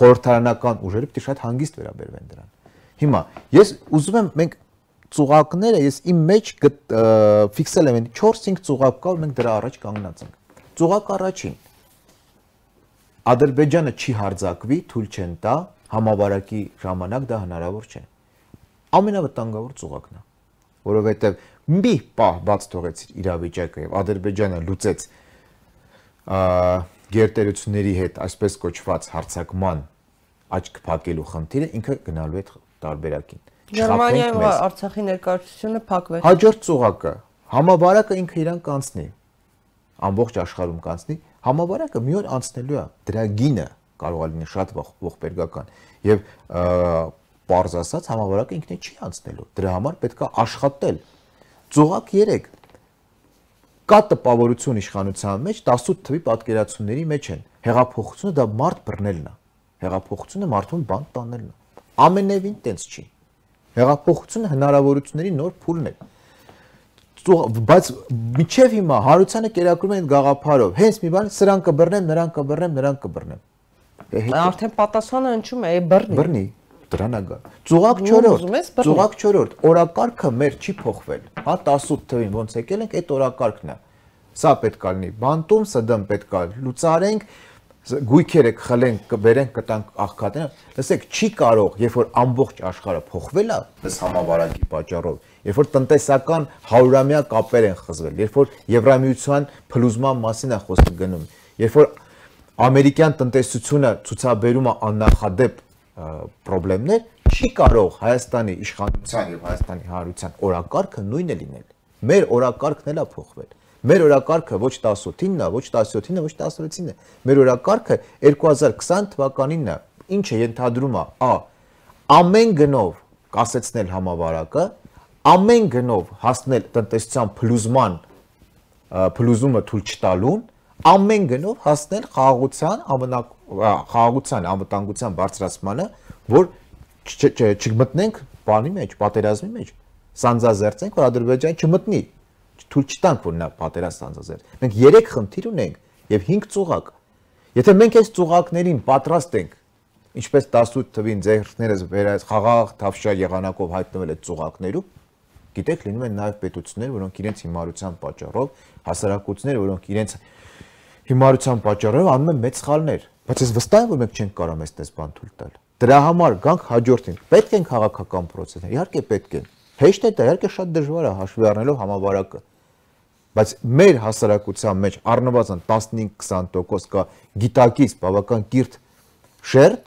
խորհրդարանական ուժերը պետք է շատ հանգիստ վերաբերվեն դրան։ Հիմա ես ուզում եմ մենք ծուղակները ես իմ մեջ ֆիքսել եմ 4-5 ծուղակ կա, մենք դրա առաջ կանգնած ենք։ Ծուղակ առաջին Ադրբեջանը չի հարձակվի, թույլ չեն տա, համավարակի ժամանակ դա հնարավոր չէ։ Ամենավտանգավոր ծուղակն է, որովհետև մի պահ բաց թողեցիր իրավիճակը եւ Ադրբեջանը լուծեց գերտերությունների հետ այսպես կոչված հարցակման աչք փակելու խնդիրը ինքը գնալու է տարբերակին։ Գերմանիայում Արցախի ներկայացությունը փակվեց։ Հաջորդ ծուղակը. Համավարակը ինքը իրան կանցնի։ Ամբողջ աշխարհում կանցնի Համավարակը մի օր անցնելու է, դրա գինը կարող է լինել շատ ողբերգական եւ པարզ ասած համավարակը ինքնին չի անցնելու։ Դրա համար պետք է աշխատել։ Ծուղակ 3 կա տպավորություն իշխանության մեջ 18 թվի պատկերացումների մեջ են։ Հեղափոխությունը դա մարդ բռնելն է։ Հեղափոխությունը մարդուն բան տանելն է։ Ամենևին տենց չի։ Հեղափոխությունը հնարավորությունների նոր փուլն է բայց միջև հիմա հարությանը կերակրում են գաղափարով. Հենց մի բան սրան կբռնեմ նրան կբռնեմ նրան կբռնեմ արդեն պատասխանը ընչում է բռնի բռնի դրան է գա ծուղակ 4-րդ ծուղակ 4-րդ օրակարգը մեր չի փոխվել հա 18 թվին ոնց եկել ենք այդ օրակարգն է սա պետք է լինի բանտում սդմ պետք է լուծարենք գույքերը կխլենք, կբերենք, կտանք աղքատները, լսեք, չի կարող, երբ որ ամբողջ աշխարհը փոխվել է, ըս համավարակի պատճառով, երբ որ տնտեսական հարյուրամյա կապեր են խզվել, երբ որ Եվրամիության փլուզման մասին է խոսքը գնում, երբ որ ամերիկյան տնտեսությունը ցուցաբերում է աննախադեպ խնդիրներ, չի կարող Հայաստանի իշխանության եւ Հայաստանի հանրության օրակարգը նույնը լինել։ Մեր օրակարգն էլ է փոխվել։ Մեր օրակարգը ոչ 18-ին է, ոչ 17-ին է, ոչ 16-ին է։ Մեր օրակարգը 2020 թվականինն է, ինչը ենթադրում է a ամեն գնով կասեցնել համավարակը, ամեն գնով հասնել տնտեսության փլուզման փլուզումը թույլ չտալուն, ամեն գնով հասնել խաղաղության ամենա խաղաղության անվտանգության բարձրացմանը, որ չմտնենք բանի մեջ, պատերազմի մեջ, սանձազերծենք, որ Ադրբեջան չմտնի, թույլ չտանք, որ նա պատերազմ սանձազերծ։ Մենք 3 խնդիր ունենք եւ 5 ծուղակ։ Եթե մենք այս ծուղակներին պատրաստ ենք ինչպես 18 թվին ձերքներս վերած խաղաղ թավշյա եղանակով հայտնվել այդ ծուղակներում, Գիտեք, լինում են նաև պետություններ, որոնք իրենց հիմարության պատճառով, հասարակություններ, որոնք իրենց հիմարության պատճառով անում են մեծ սխալներ, բայց ես վստահ եմ, որ մենք չենք կարող այստես բան թույլ տալ։ Դրա համար գանք հաջորդին։ Պետք են քաղաքական process-ներ, իհարկե պետք են։ Հեշտ է դա, իհարկե շատ դժվար է հաշվի առնելով համավարակը։ Բայց մեր հասարակության մեջ առնվազն 15-20% կա գիտակից բավական կիրթ շերտ,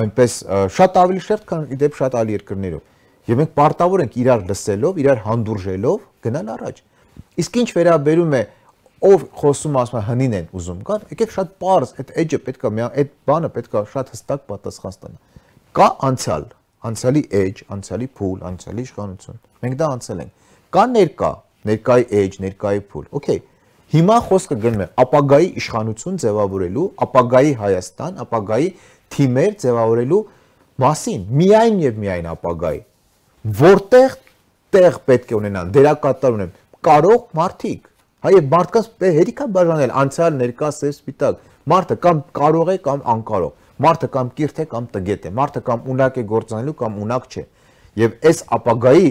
այնպես շատ ավելի շերտ, քան իդեպ շատ այլ երկրներով Եվ մենք պարտավոր ենք իրար լսելով, իրար հանդուրժելով գնալ առաջ։ Իսկ ինչ վերաբերում է ով խոսում ասում է հնին են ուզում կան, եկեք շատ པարզ, այդ edge-ը պետքա մի այդ բանը պետքա շատ հստակ պատասխան ստանա։ Կա անցյալ, անցյալի edge, անցյալի փուլ, անցյալի իշխանություն։ Մենք դա անցել ենք։ Կա ներկա, ներկայի edge, ներկայի փուլ։ Okay։ Հիմա խոսքը գնում է ապագայի իշխանություն ձևավորելու, ապագայի Հայաստան, ապագայի թիմեր ձևավորելու մասին, միայն եւ միայն ապագայի որտեղ տեղ պետք է ունենան, դերակատար ունեն կարող մարդիկ։ Հա եւ մարդկանց հերիքա բաժանել անցյալ, ներկա, սև, սպիտակ։ Մարդը կամ կարող է կամ անկարող։ Մարդը կամ կիրթ է կամ տգետ է։ Մարդը կամ ունակ է գործանելու կամ ունակ չէ։ Եվ այս ապագայի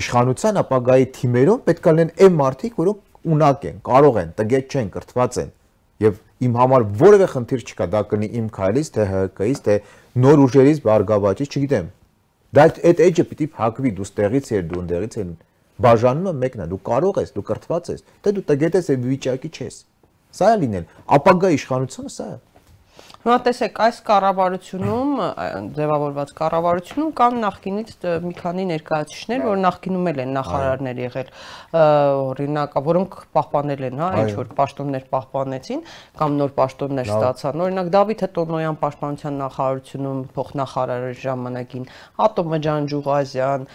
իշխանության ապագայի թիմերում պետք է լինեն այն մարդիկ, որոնք ունակ են, կարող են, տգետ չեն, կրթված են։ Եվ իմ համար որևէ խնդիր չկա, դա կնի իմ քայլից, թե ՀՀԿ-ից, թե նոր ուժերից, բարգավաճից, չգիտեմ, Դա այդ edge-ը պիտի փակվի, դու ստեղից ես, դու ընդեղից ես։ Բաժանումը մեկն է, դու կարող ես, դու կրթված ես, թե դու տգետ ես եւ վիճակի չես։ Սա է լինել։ Ապագա իշխանությունը սա է։ Հիմա տեսեք, այս կառավարությունում ձևավորված կառավարությունում կան նախկինից մի քանի ներկայացուցիչներ, որ նախկինում էլ են նախարարներ եղել, օրինակ, որոնք պահպանել են, հա, ինչ որ պաշտոններ պահպանեցին կամ նոր պաշտոններ ստացան։ Օրինակ Դավիթ Տոնոյան պաշտպանության նախարարությունում փոխնախարարի ժամանակին, Ատոմը Ջանջուղազյան,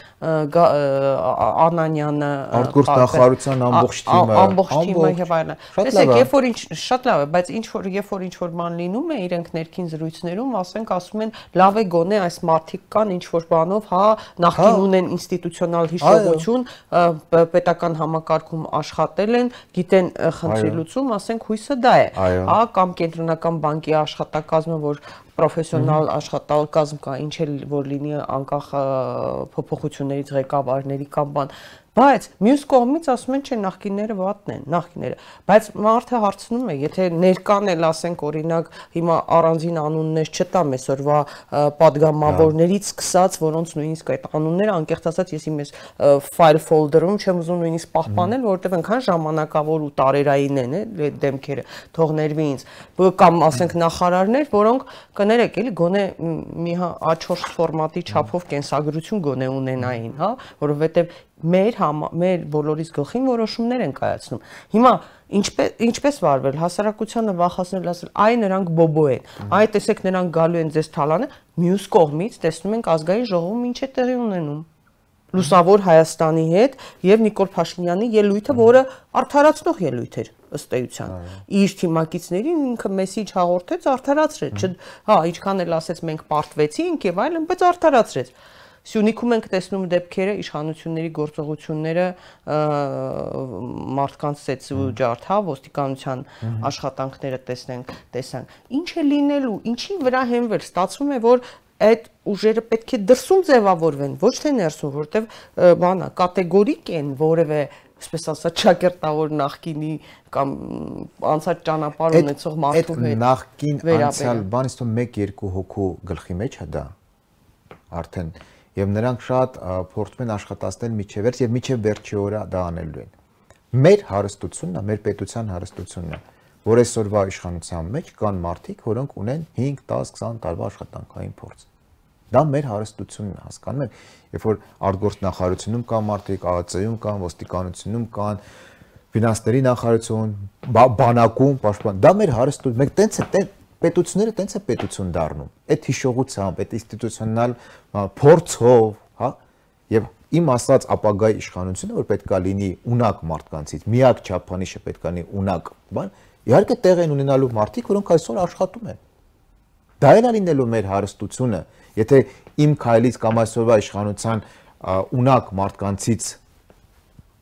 Անանյանը, Արտգործ նախարարության ամբողջ թիմը, ամբողջ թիմը եւ այլն։ Տեսեք, երբ որ ինչ շատ լավ է, բայց ինչ որ երբ որ ինչ որ բան լինում է, իր իրենք ներքին զրույցներում, ասենք, ասում են, լավ է գոնե այս մարտիկ կան ինչ որ բանով, հա, նախքին հա։ ունեն ինստիտուցիոնալ հիշողություն, պետական համակարգում աշխատել են, գիտեն խնդրի լուծում, ասենք հույսը դա է։ Հա, կամ կենտրոնական բանկի աշխատակազմը, որ պրոֆեսիոնալ աշխատակազմ կա, ինչ էլ որ լինի անկախ փոփոխություններից ղեկավարների կամ բան, Բայց մյուս կողմից ասում են, չէ, նախկինները վատն են, նախկինները։ Բայց մարդը հարցնում է, եթե ներկան էլ ասենք օրինակ հիմա առանձին անուններ չտամ այսօրվա падգամավորներից սկսած, որոնց նույնիսկ այդ անունները անկեղծ ասած ես իմ այս file folder-ում չեմ ուզում նույնիսկ պահպանել, որովհետև այնքան ժամանակավոր ու տարերային են այդ դեմքերը, թողներվի ինձ։ Կամ ասենք նախարարներ, որոնք կներեք, էլի գոնե մի հա A4 ֆորմատի չափով կենսագրություն գոնե ունենային, հա, որովհետև մեր համ, մեր բոլորիս գլխին որոշումներ են կայացնում։ Հիմա ինչպես ինչպես վարվել հասարակությանը վախացնել ասել այ նրանք բոբո են այ տեսեք նրանք գալու են ձեզ թալանը մյուս կողմից տեսնում ենք ազգային ժողովում ինչ է տեղի ունենում լուսավոր Հայաստանի հետ եւ Նիկոլ Փաշինյանի ելույթը, որը արդարացնող ելույթ էր ըստ էության։ Իր թիմակիցներին ինքը մեսիջ հաղորդեց, արդարացրեց։ Հա, ինչքան էլ ասեց մենք պարտվեցինք եւ այլն, բայց արդարացրեց։ Սյունիքում ենք տեսնում դեպքերը իշխանությունների գործողությունները մարդկանց ծեծ ու ջարդա ոստիկանության աշխատանքները տեսնենք տեսան ինչ է լինելու ինչի վրա հենվել ստացվում է որ այդ ուժերը պետք է դրսում ձևավորվեն ոչ թե ներսում որովհետև բանա կատեգորիկ են որևէ այսպես ասած ճակերտավոր նախկինի կամ անցած ճանապարհ ունեցող մարդու հետ նախկին անցյալ բանից թող 1-2 հոգու գլխի մեջ է դա արդեն եւ նրանք շատ փորձում են աշխատացնել միջև վերջ եւ միջև վերջի օրը դա անելու են։ Մեր հարստությունն է, մեր պետության հարստությունն է, որ այսօրվա իշխանության մեջ կան մարդիկ, որոնք ունեն 5, 10, 20 տարվա աշխատանքային փորձ։ Դա մեր հարստությունն է, հասկանում եք, երբ որ արտգործնախարարությունում կան մարդիկ, ԱԱՑ-ում կան, ոստիկանությունում կան, ֆինանսների նախարարություն, բանակում, պաշտպան, դա մեր հարստություն, մենք տենց է, պետությունները տենց է պետություն դառնում։ Այդ հիշողությամբ, այդ ինստիտուցիոնալ փորձով, հա, եւ իմ ասած ապագայի իշխանությունը, որ պետքա լինի ունակ մարդկանցից, միակ չափանիշը պետքա լինի ունակ, բան, իհարկե տեղ են ունենալու մարդիկ, որոնք այսօր աշխատում են։ Դա էլ լինելու մեր հարստությունը, եթե իմ քայլից կամ այսօրվա իշխանության ունակ մարդկանցից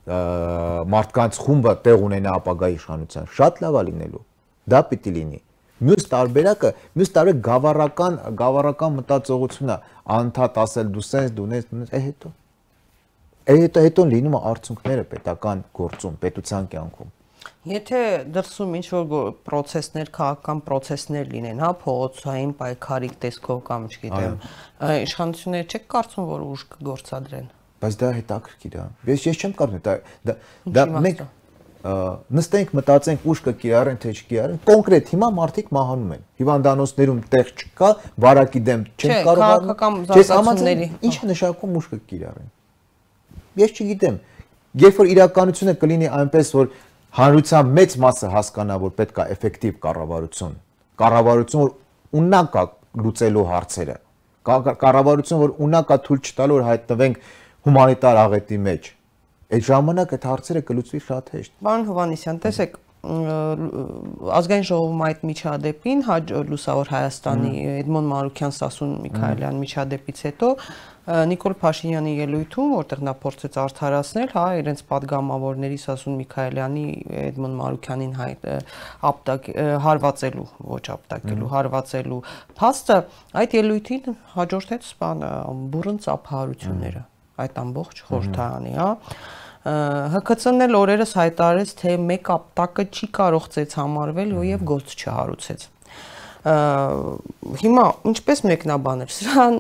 մարդկանց խումբը տեղ ունենա ապագայի իշխանության, շատ լավ է լինելու։ Դա պիտի լինի։ Մյուս տարբերակը, մյուս տարբեր գավառական գավառական մտածողությունն է, անդադ ասել դու սենց դու նես դու է հետո։ Է հետո հետո լինում է արդյունքները պետական գործում, պետության կյանքում։ Եթե դրսում ինչ որ process-ներ, քաղաքական process-ներ լինեն, հա, փողոցային պայքարի տեսքով կամ չգիտեմ, իշխանությունները չեք կարծում, որ ուժ կգործադրեն։ Բայց դա հետաքրքիր է։ Ես ես չեմ կարծում, դա դա մենք նստենք մտածենք ուշ կկիրառեն թե չկիրառեն կոնկրետ հիմա մարդիկ մահանում են հիվանդանոցներում տեղ չկա վարակի դեմ չեն կարող չես համաձայնների ինչ է նշանակում ուշ կկիրառեն ես չգիտեմ երբ որ իրականությունը կլինի այնպես որ հանրության մեծ մասը հասկանա որ պետք է էֆեկտիվ կառավարություն կառավարություն որ ունակ է լուծելու հարցերը կառավարություն որ ունակ է թույլ չտալու որ հայտնվենք հումանիտար աղետի մեջ Այդ ժամանակ այդ հարցերը կլուծվի շատ հեշտ։ Պարոն Հովանեսյան, տեսեք, ազգային ժողովում այդ միջադեպին հաջ լուսավոր Հայաստանի Էդմոն Մարուկյան Սասուն Միքայելյան միջադեպից հետո Նիկոլ Փաշինյանի ելույթում որտեղ նա փորձեց արդարացնել հա իրենց падգամավորների Սասուն Միքայելյանի Էդմոն Մարուկյանին ապտակ հարվածելու ոչ ապտակելու հարվածելու փաստը այդ ելույթին հաջորդեց սպան բուրըն ծափահարությունները այդ ամբողջ խորթանի հա ՀԿՑ-ն էլ օրերս հայտարարեց, թե մեկ ապտակը չի կարող ծեց համարվել եւ գործ չհարուցեց հիմա ինչպես մեկնաբանել սրան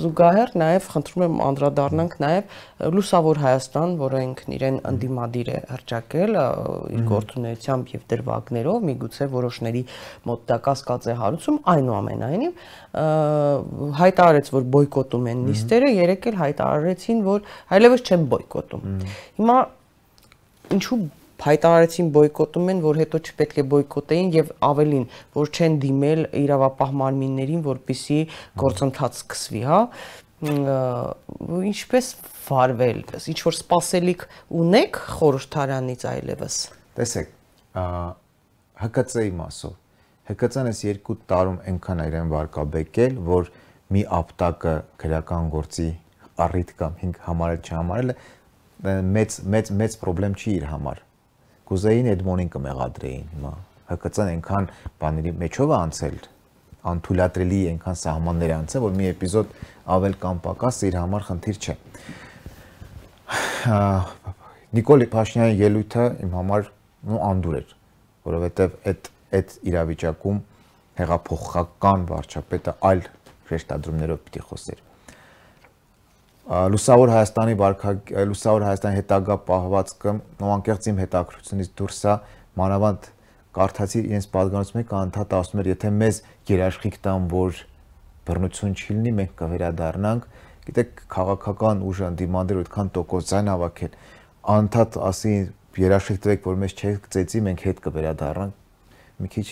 զուգահեռ նաև խնդրում եմ անդրադառնանք նաև լուսավոր Հայաստան, որը ինքն իրեն ընդդիմադիր է հրճակել իր գործունեությամբ եւ դրվագներով, միգուցե որոշների մոտ դա կասկած է հարուցում, այնուամենայնիվ հայտարարեց, որ բոյկոտում են նիստերը, երեք էլ հայտարարեցին, որ այլևս չեն բոյկոտում։ Հիմա ինչու հայտարարեցին բոյկոտում են, որ հետո չպետք է բոյկոտեին եւ ավելին, որ չեն դիմել իրավապահ մարմիններին, որպիսի գործընթաց սկսվի, հա ինչպես վարվել, ինչ որ սпасելիք ունեք խորհրդարանից այլևս։ Տեսեք, ՀԿՑ-ի մասով ՀԿՑ-ն էս երկու տարում այնքան իրեն վարկաբեկել, որ մի ապտակը քրական գործի առիթ կամ 5 համարել չհամարելը մեծ մեծ մեծ խնդրեմ չի իր համար Կուզեին Էդմոնին կմեղադրեին հիմա։ ՀԿՑ-ն այնքան բաների մեջով է անցել անթույլատրելի այնքան սահմաններ անցել, որ մի էպիզոդ ավել կամ պակաս իր համար խնդիր չէ։ <sighs> Նիկոլ Փաշինյանի ելույթը իմ համար ու անդուր էր, որովհետև այդ այդ իրավիճակում հեղափոխական վարչապետը այլ շեշտադրումներով պիտի խոսեր։ Լուսավոր Հայաստանի վարքագ Լուսավոր Հայաստանի հետագա պահվածքը անկեղծ իմ հետաքրությունից դուրս է մանավանդ կարդացի իրենց պատգամացում եք անդհատ ասում էր եթե մեզ երաշխիք տան որ բռնություն չի լինի մենք կվերադառնանք գիտեք քաղաքական ուժը դիմանդեր այդքան տոկոս ձայն ավակել անդհատ ասի երաշխիք տվեք որ մեզ չեք ծեծի մենք հետ կվերադառնանք մի քիչ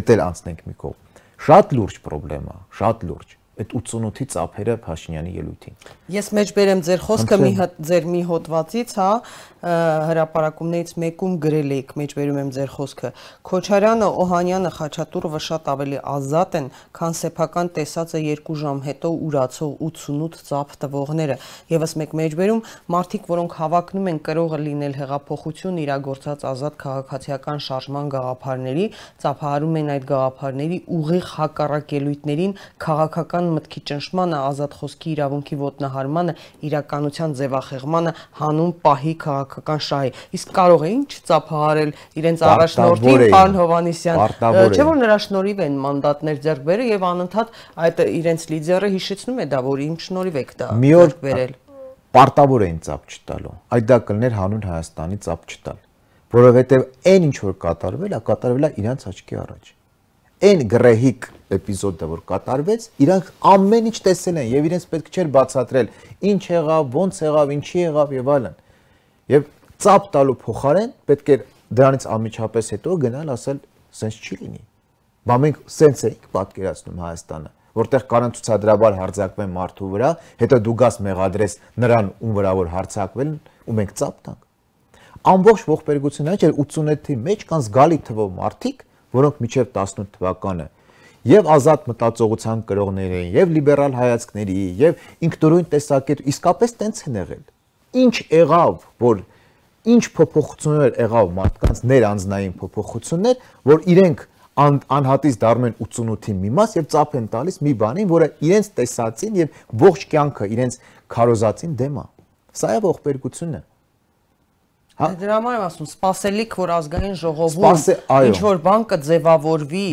էդ էլ անցնենք մի կողմ։ Շատ լուրջ խնդրեմ է, շատ լուրջ այդ 88-ի ծափերը Փաշինյանի ելույթին։ Ես մեջբերեմ ձեր խոսքը մի հատ ձեր մի հոդվածից, հա, հրաապարակումներից մեկում գրել եք, մեջբերում եմ ձեր խոսքը։ Քոչարյանը, Օհանյանը, Խաչատուրովը շատ ավելի ազատ են, քան սեփական տեսածը 2 ժամ հետո ուրացող 88 ծափ տվողները։ Եվս մեկ մեջբերում մարդիկ, որոնք հավակնում են կրողը լինել հեղափոխություն իրագործած ազատ քաղաքացիական շարժման գաղափարների, ծափահարում են այդ գաղափարների ուղիղ հակառակելույթներին քաղաքական մտքի ճնշմանը, ազատ խոսքի իրավունքի ոտնահարմանը, իրականության ձևախեղմանը, հանուն պահի քաղաք քաղաքական շահի։ Իսկ կարող էին չծափահարել իրենց առաջնորդին պարոն Հովանիսյան։ Չէ՞ որ նրա շնորհիվ են մանդատներ ձեռք բերել եւ անընդհատ այդ իրենց լիդերը հիշեցնում է դա, որ իմ շնորհիվ եք դա ձեռք բերել։ Պարտավոր էին ծափ չտալու։ Այդ դա կլներ հանուն Հայաստանի ծափ չտալ, որովհետեւ այն ինչ որ կատարվել է, կատարվել է իրանց աչքի առաջ այն գրեհիկ էպիզոդը որ կատարվեց, իրանք ամեն ինչ տեսել են եւ իրենց պետք չէր բացատրել ինչ եղավ, ոնց եղավ, ինչի եղավ եւ այլն։ Եվ ծափ տալու փոխարեն պետք է դրանից անմիջապես հետո գնալ ասել սենց չի լինի։ Բա մենք սենց էինք պատկերացնում Հայաստանը, որտեղ կարան ցուցադրաբար հարձակվեն մարդու վրա, հետո դու գաս մեղադրես նրան ում վրա որ հարձակվել ու մենք ծափ տանք։ Ամբողջ ողբերգությունը չէ 88-ի մեջ կան զգալի թվով մարդիկ, որոնք միջև 18 թվականը եւ ազատ մտածողության կրողներ էին, եւ լիբերալ հայացքների, եւ ինքնուրույն տեսակետ, իսկապես տենց են եղել ինչ եղավ, որ ինչ փոփոխություններ եղավ մարդկանց ներանձնային փոփոխություններ, որ իրենք ան, անհատից դառնում են 88-ի մի մաս եւ ծափ են տալիս մի բանին, որը իրենց տեսածին եւ ողջ կյանքը իրենց քարոզածին դեմ է։ Սա է ողբերգությունը։ Հա դե դրա համար եմ ասում, սпасելիք, որ ազգային ժողովում ինչ որ բան կձևավորվի,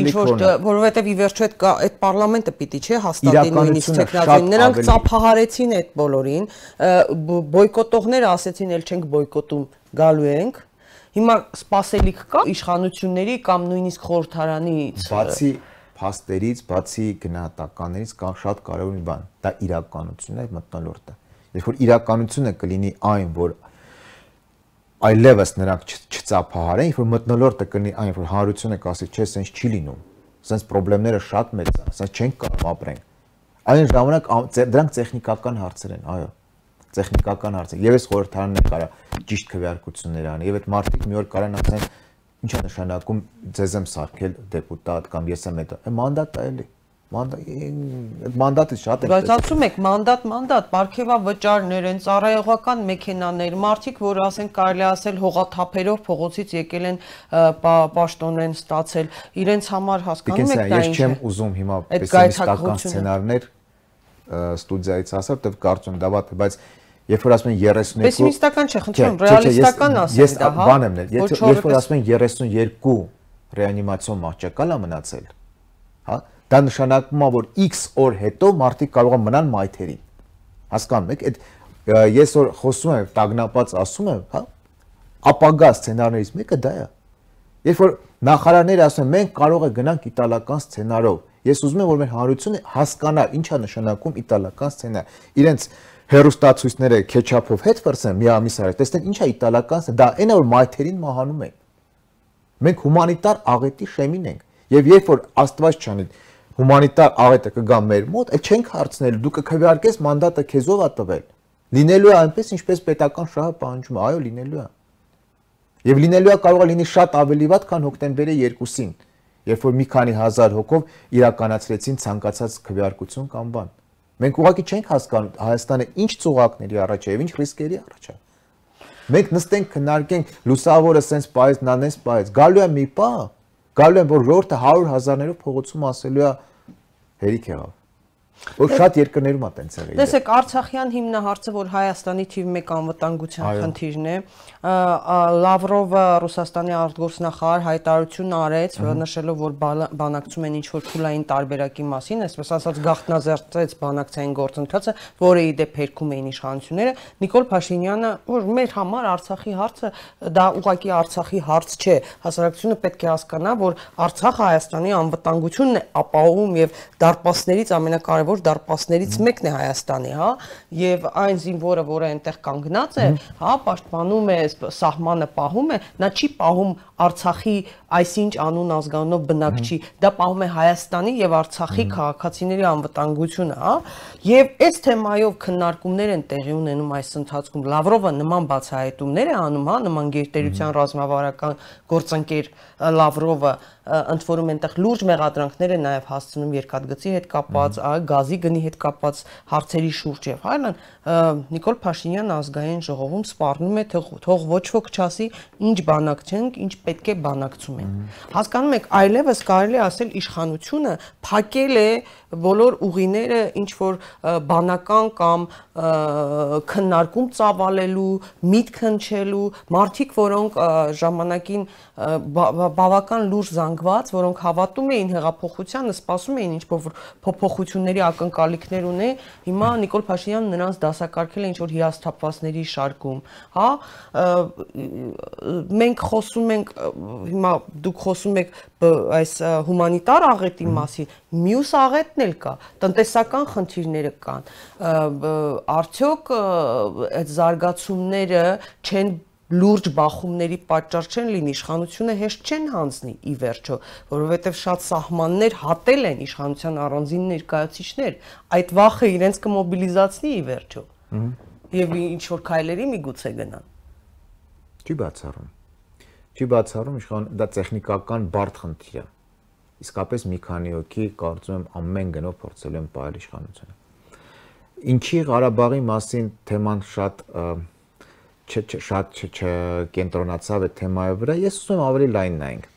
ինչ որ որովհետև ի վերջո այդ այդ parlamento պիտի չէ հաստատի նույնիսկ տեխնատին։ Նրանք ծափահարեցին այդ բոլորին, բոյկոտողները ասեցին, «Էլ չենք բոյկոտում, գալու ենք»։ Հիմա սпасելիք կա իշխանությունների կամ նույնիսկ խորհրդարանից։ Բացի փաստերից, բացի գնահատականներից կա շատ կարևոր մի բան՝ դա իրականությունն է, մտնոլորտը։ Երբ որ իրականությունը կլինի այն, որ այլևս նրանք չծափահարեն, որ մտնոլորտը կնի այն, որ հանրությունը կասի, չէ, սենց չի լինում։ Սենց խնդիրները շատ մեծ են, սենց չենք կարող ապրենք։ Այն ժամանակ դրանք տեխնիկական հարցեր են, այո տեխնիկական հարց է։ Եվ այս խորհրդարանն է կարա ճիշտ քվեարկություններ անի, եւ այդ մարդիկ մի օր կարան ասեն, ի՞նչ է նշանակում ձեզ եմ սարքել դեպուտատ կամ ես եմ այդ մանդատ է էլի մանդատը շատ է։ Բայց ասում եք մանդատ, մանդատ, ապարքեվա վճարներ են, ծառայողական մեքենաներ, մարդիկ, որ ասենք կարելի ասել հողաթափերով փողոցից եկել են պաշտոն են ստացել, իրենց համար հասկանում եք դա ինչ է։ Ես չեմ ուզում հիմա պեսիմիստական սցենարներ ստուդիայից ասել, դեռ կարծում դա վատ է, բայց երբ որ ասում են 32 Պեսիմիստական չէ, խնդրում, ռեալիստական ասեք դա, հա։ Բան եմ նել, երբ որ ասում են 32 ռեանիմացիոն մահճակալ է մնացել, հա Դա նշանակում է, որ X օր հետո մարդիկ կարող են մնալ մայթերին։ Հասկանում եք, այդ ես որ խոսում եմ, տագնապած ասում եմ, հա, ապագա սցենարներից մեկը դա է։ Երբ որ նախարարները ասում են, մենք կարող է գնանք իտալական սցենարով, ես ուզում եմ, որ մեր հանրությունը հասկանա ինչա նշանակում իտալական սցենար։ Իրենց հերոստացույցները քեչափով հետ վրսեն մի ամիս առաջ, տեսնեն ինչա իտալական, դա այն է որ մայթերին մահանում են։ Մենք հումանիտար աղետի շեմին ենք։ Եվ երբ որ Աստված չանի հումանիտար աղետը կգա մեր մոտ, այդ չենք հարցնել, դու կքվեարկես մանդատը քեզով է տվել։ Լինելու է այնպես, ինչպես պետական շահը պահանջում է, այո, լինելու է։ Եվ լինելու է կարող է լինի շատ ավելի վատ, քան հոկտեմբերի 2-ին։ երբ որ մի քանի հազար հոգով իրականացրեցին ցանկացած քվեարկություն կամ բան։ Մենք ուղղակի չենք հասկանում Հայաստանը ինչ ծուղակների առաջ է եւ ինչ ռիսկերի առաջ է։ Մենք նստենք քննարկենք լուսավորը սենց պայծ, նանես պայծ։ Գալու է մի պա, գալու է որ ժողովուրդը 100 հազարներով փողոցում ասելու է հերիք եղավ։ Որ շատ երկրներում է տենց եղել։ Տեսեք, Արցախյան հիմնահարցը, որ Հայաստանի թիվ 1 անվտանգության խնդիրն է, Լավրովը Ռուսաստանի արտգործնախարար հայտարարություն արեց, նշելով, որ բանակցում են ինչ-որ փուլային տարբերակի մասին, այսպես ասած գաղտնազերծեց բանակցային գործընթացը, որը ի դեպ հերքում էին իշխանությունները։ Նիկոլ Փաշինյանը, որ մեր համար Արցախի հարցը դա ուղղակի Արցախի հարց չէ, հասարակությունը պետք է հասկանա, որ Արցախը Հայաստանի անվտանգությունն է ապահովում եւ դարպասներից ամենակարևոր կարևոր դարպասներից մեկն է Հայաստանի, հա, եւ այն զինվորը, որը այնտեղ կանգնած է, հա, պաշտպանում է, սահմանը պահում է, նա չի պահում Արցախի այսինչ անուն ազգանունով բնակչի, դա պահում է Հայաստանի եւ Արցախի քաղաքացիների անվտանգությունը, հա, եւ այս թեմայով քննարկումներ են տեղի ունենում այս ընթացքում։ Լավրովը նման բացահայտումներ է անում, հա, նման գերտերության ռազմավարական գործընկեր Լավրովը ընդ որում այնտեղ լուրջ մեղադրանքներ են նաև հասցնում երկաթգծի հետ կապված, գազի գնի հետ կապված հարցերի շուրջ եւ այլն, Նիկոլ Փաշինյանը ազգային ժողովում սպառնում է թող ոչ ոք չասի ինչ բանակցենք, ինչ պետք է բանակցում են։ Հասկանում եք, այլևս կարելի ասել իշխանությունը փակել է բոլոր ուղիները ինչ որ բանական կամ քննարկում ծավալելու, միտք հնչելու, մարդիկ, որոնք ժամանակին բավական լուրջ զանգված, որոնք հավատում էին հեղափոխությանը, սպասում էին ինչ-որ փոփոխությունների ակնկալիքներ ունեն, հիմա Նիկոլ Փաշինյանը նրանց դասակարգել է ինչ-որ հիասթափվածների շարքում, հա մենք խոսում ենք հիմա դուք խոսում եք այս հումանիտար աղետի մասին, մյուս աղետն էլ կա, տնտեսական խնդիրները կան։ Արդյոք այդ զարգացումները չեն լուրջ բախումների պատճառ չեն լինի, իշխանությունը հեշտ չեն հանձնի ի վերջո, որովհետև շատ սահմաններ հատել են իշխանության առանձին ներկայացիչներ, այդ վախը իրենց կմոբիլիզացնի ի վերջո։ Եվ ինչ որ քայլերի միգուցե գնան։ Չի բացառում։ Չի բացառում իշխան դա տեխնիկական բարդ խնդիր է իսկապես մի քանի հոգի կարծում եմ ամեն գնով փորձել են պահել իշխանությունը։ Ինչի Ղարաբաղի մասին թեման շատ չ շատ չ կենտրոնացավ այդ թեմայի վրա, ես ուզում եմ ավելի լայն նայենք։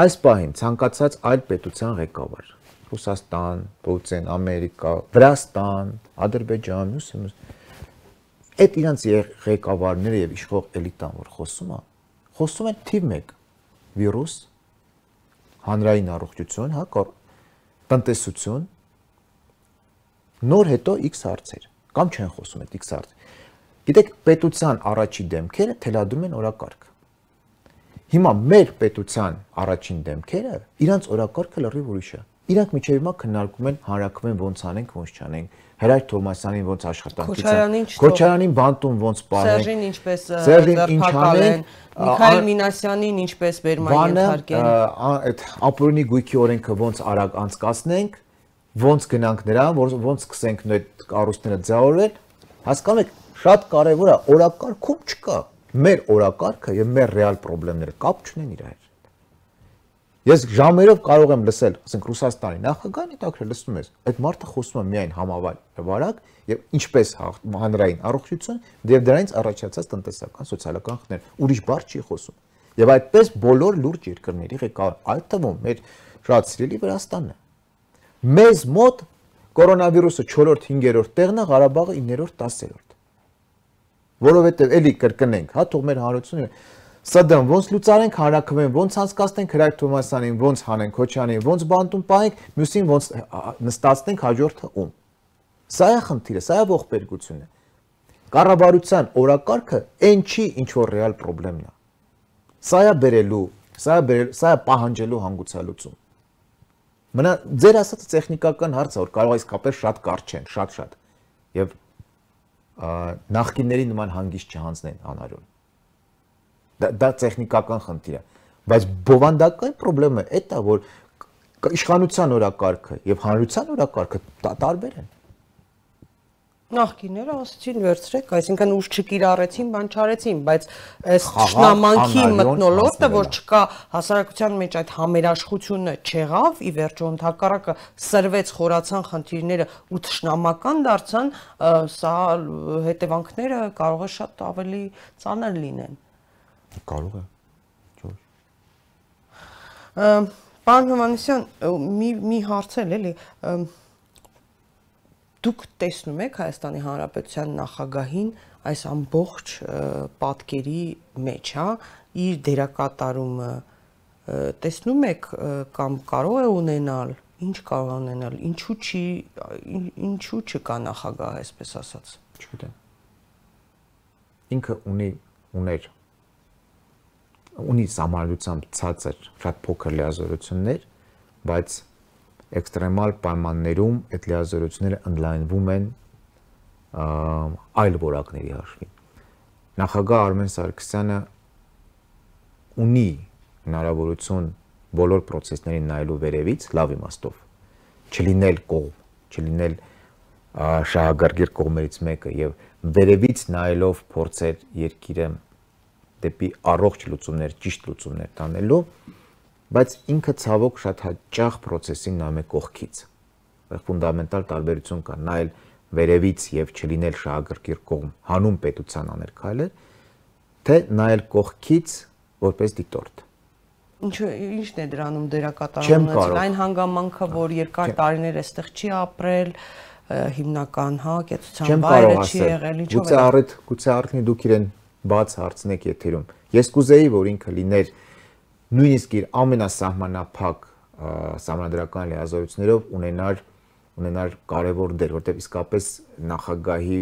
Այս պահին ցանկացած այլ պետության ղեկավար Ռուսաստան, Պուտին, Ամերիկա, Վրաստան, Ադրբեջան, մյուս այդ իրանց ղեկավարները եւ իշխող էլիտան որ խոսում է, խոսում են թիվ 1 վիրուս, հանրային առողջություն, հա, կոր տնտեսություն նոր հետո X հարցեր կամ չեն խոսում այդ X հարց։ Գիտեք, պետության առաջի դեմքերը թելադրում են օրակարգ։ Հիմա մեր պետության առաջին դեմքերը իրանց օրակարգը լրիվ ուրիշ է։ Իրանք միջև հիմա քննարկում են հանրակրվեն ոնց անենք, ոնց չանենք Հրայր Թոմասյանին ոնց աշխատանքից է։ Քոչարյանին բանտում ոնց պահեն։ Սերժին ինչպես ձերբակալեն։ Միքայել Մինասյանին ինչպես բերման ենթարկեն։ Այդ ապօրինի գույքի օրենքը ոնց արագ անցկացնենք, ոնց գնանք նրան, ոնց սկսենք այդ կառույցները ձևավորել։ Հասկանում եք, շատ կարևոր է օրակարգում չկա։ Մեր օրակարգը եւ մեր ռեալ խնդիրները կապ չունեն իրար Ես ժամերով կարող եմ լսել, ասենք Ռուսաստանի նախագահն հետաքրքիր լսում ես, այդ մարդը խոսում է միայն համավար վարակ եւ ինչպես հանրային առողջություն եւ դրանից առաջացած տնտեսական, սոցիալական խնդիրներ, ուրիշ բառ չի խոսում։ Եվ այդպես բոլոր լուրջ երկրների ղեկավար, այդ թվում մեր շատ սիրելի Վրաստանն է։ Մեզ մոտ կորոնավիրուսը 4-րդ, 5-րդ տեղն է, Ղարաբաղը 9-րդ, 10-րդ։ Որովհետեւ էլի կրկնենք, հա, թող մեր հանրությունը Դեմ ոնց լուծարենք հարակվեն, ոնց անցկացնենք Հրայր Թոմասյանին, ոնց հանենք Քոչյանին, ոնց բանտում պահենք, մյուսին ոնց նստացնենք հաջորդը ում։ Սա է խնդիրը, սա է ողբերգությունը։ Կառավարության օրակարգը այն չի, ինչ որ ռեալ խնդրեմն է։ Սա է բերելու, սա է բերել, սա է պահանջելու հանգուցալուծում։ Մնա ձեր ասած տեխնիկական հարցը, որ կարող է իսկապես շատ կարճ չեն, շատ-շատ։ Եվ նախկինների նման հանգիստ չհանձնեն անարյուն Դա դա տեխնիկական խնդիր է, բայց բովանդական խնդրեմը այդ է, որ իշխանության օրակարգը եւ հանրության օրակարգը տարբեր են։ Նախկինները ասացին վերցրեք, այսինքն ուշ չկիրառեցին, բան չարեցին, բայց այս ճշնամանքի մտնոլորտը, որ չկա հասարակության մեջ այդ համերաշխությունը չեղավ, ի վերջո ընդհակառակը սրվեց խորացան խնդիրները ու ճշնամական դարձան, սա հետևանքները կարող է շատ ավելի ծանր լինեն։ Կարող է։ Ջոյ։ Պարոն Հովանեսյան, մի մի հարց էլ էլի, դուք տեսնում եք Հայաստանի Հանրապետության նախագահին այս ամբողջ պատկերի մեջ, հա, իր դերակատարումը տեսնում եք կամ կարող է ունենալ, ինչ կարող ունենալ, ինչու չի ինչու չկա նախագահ, այսպես ասած։ Չգիտեմ։ Ինքը ունի ուներ ունի համալրությամբ ցածր շատ փոքր լիազորություններ, բայց էքստրեմալ պայմաններում այդ լիազորությունները ընդլայնվում են այլ որակների հաշվին։ Նախագահ Արմեն Սարգսյանը ունի հնարավորություն բոլոր process-ներին նայելու վերևից լավ իմաստով չլինել կողմ, չլինել շահագրգիռ կողմերից մեկը եւ վերևից նայելով փորձեր երկիրը դեպի առողջ լուծումներ, ճիշտ լուծումներ տանելու բայց ինքը ցավոք շատ հաճախ process-ին նայում է կողքից։ Այլ ֆունդամենտալ տարբերություն կա նայել վերևից եւ չլինել շահագրգիռ կողմ, հանուն պետության աներ քայլեր, թե նայել կողքից որպես դիտորդ։ Ինչու ի՞նչն է դրանում դերակատարությունը։ Այն հանգամանքը, որ երկար տարիներ այստեղ չի ապրել, հիմնական, հա, կեցության վայրը չի եղել, ինչու՞։ Գուցե առիթ, գուցե առիթնի դուք իրեն բաց հարցնեք եթերում։ Ես կուզեի, որ ինքը լիներ նույնիսկ իր ամենասահմանափակ համանդրական լիազորություններով ունենար ունենար կարևոր դեր, որտեղ իսկապես նախագահի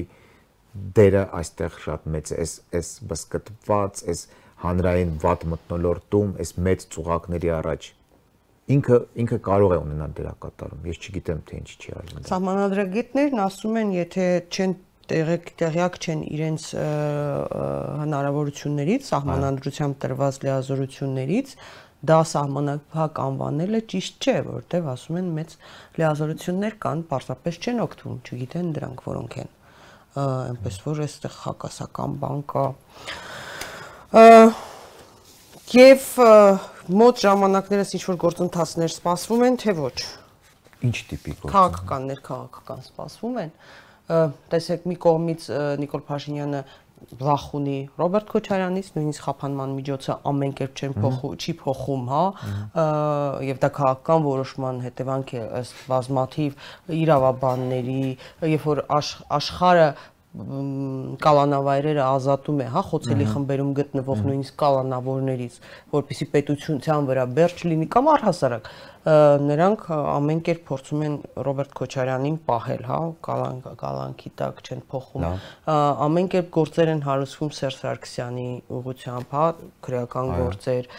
դերը այստեղ շատ մեծ է, այս այս բսկտված, այս հանրային վատ մտնոլորտում, այս մեծ ծուղակների առաջ ինքը ինքը կարող է ունենալ դերակատարում։ Ես չգիտեմ թե ինչ չի արվում։ Սահմանադրագետներն ասում են, եթե չեն տեղեկ տեղյակ չեն իրենց հնարավորություններից, սահմանադրությամբ տրված լիազորություններից, դա սահմանափակ անվանելը ճիշտ չէ, որովհետև ասում են մեծ լիազորություններ կան, պարզապես չեն օգտվում, չգիտեն դրանք որոնք են։ Այնպես որ այստեղ հակասական բան կա։ Եվ մոտ ժամանակներս ինչ որ գործընթացներ սպասվում են, թե ոչ։ Ինչ տիպի գործ։ Քաղաքական, ներքաղաքական սպասվում են տեսեք մի կողմից Նիկոլ Փաշինյանը վախ ունի Ռոբերտ Քոչարյանից, նույնիսկ խափանման միջոցը ամեն կերպ չեն փոխու, չի փոխում, հա, եւ դա քաղաքական որոշման հետևանք է ըստ բազմաթիվ իրավաբանների, երբ որ աշխարհը կալանավայրերը ազատում է, հա, խոցելի խմբերում գտնվող նույնիսկ կալանավորներից, որպիսի պետությունության վրա բերջ լինի կամ առհասարակ նրանք ամեն կերպ փորձում են Ռոբերտ Քոչարյանին պահել, հա, կալանք կալանքի տակ չեն փոխում։ Ամեն կերպ գործեր են հարուցվում Սերժ Սարգսյանի ուղությամբ, հա, քրեական գործեր,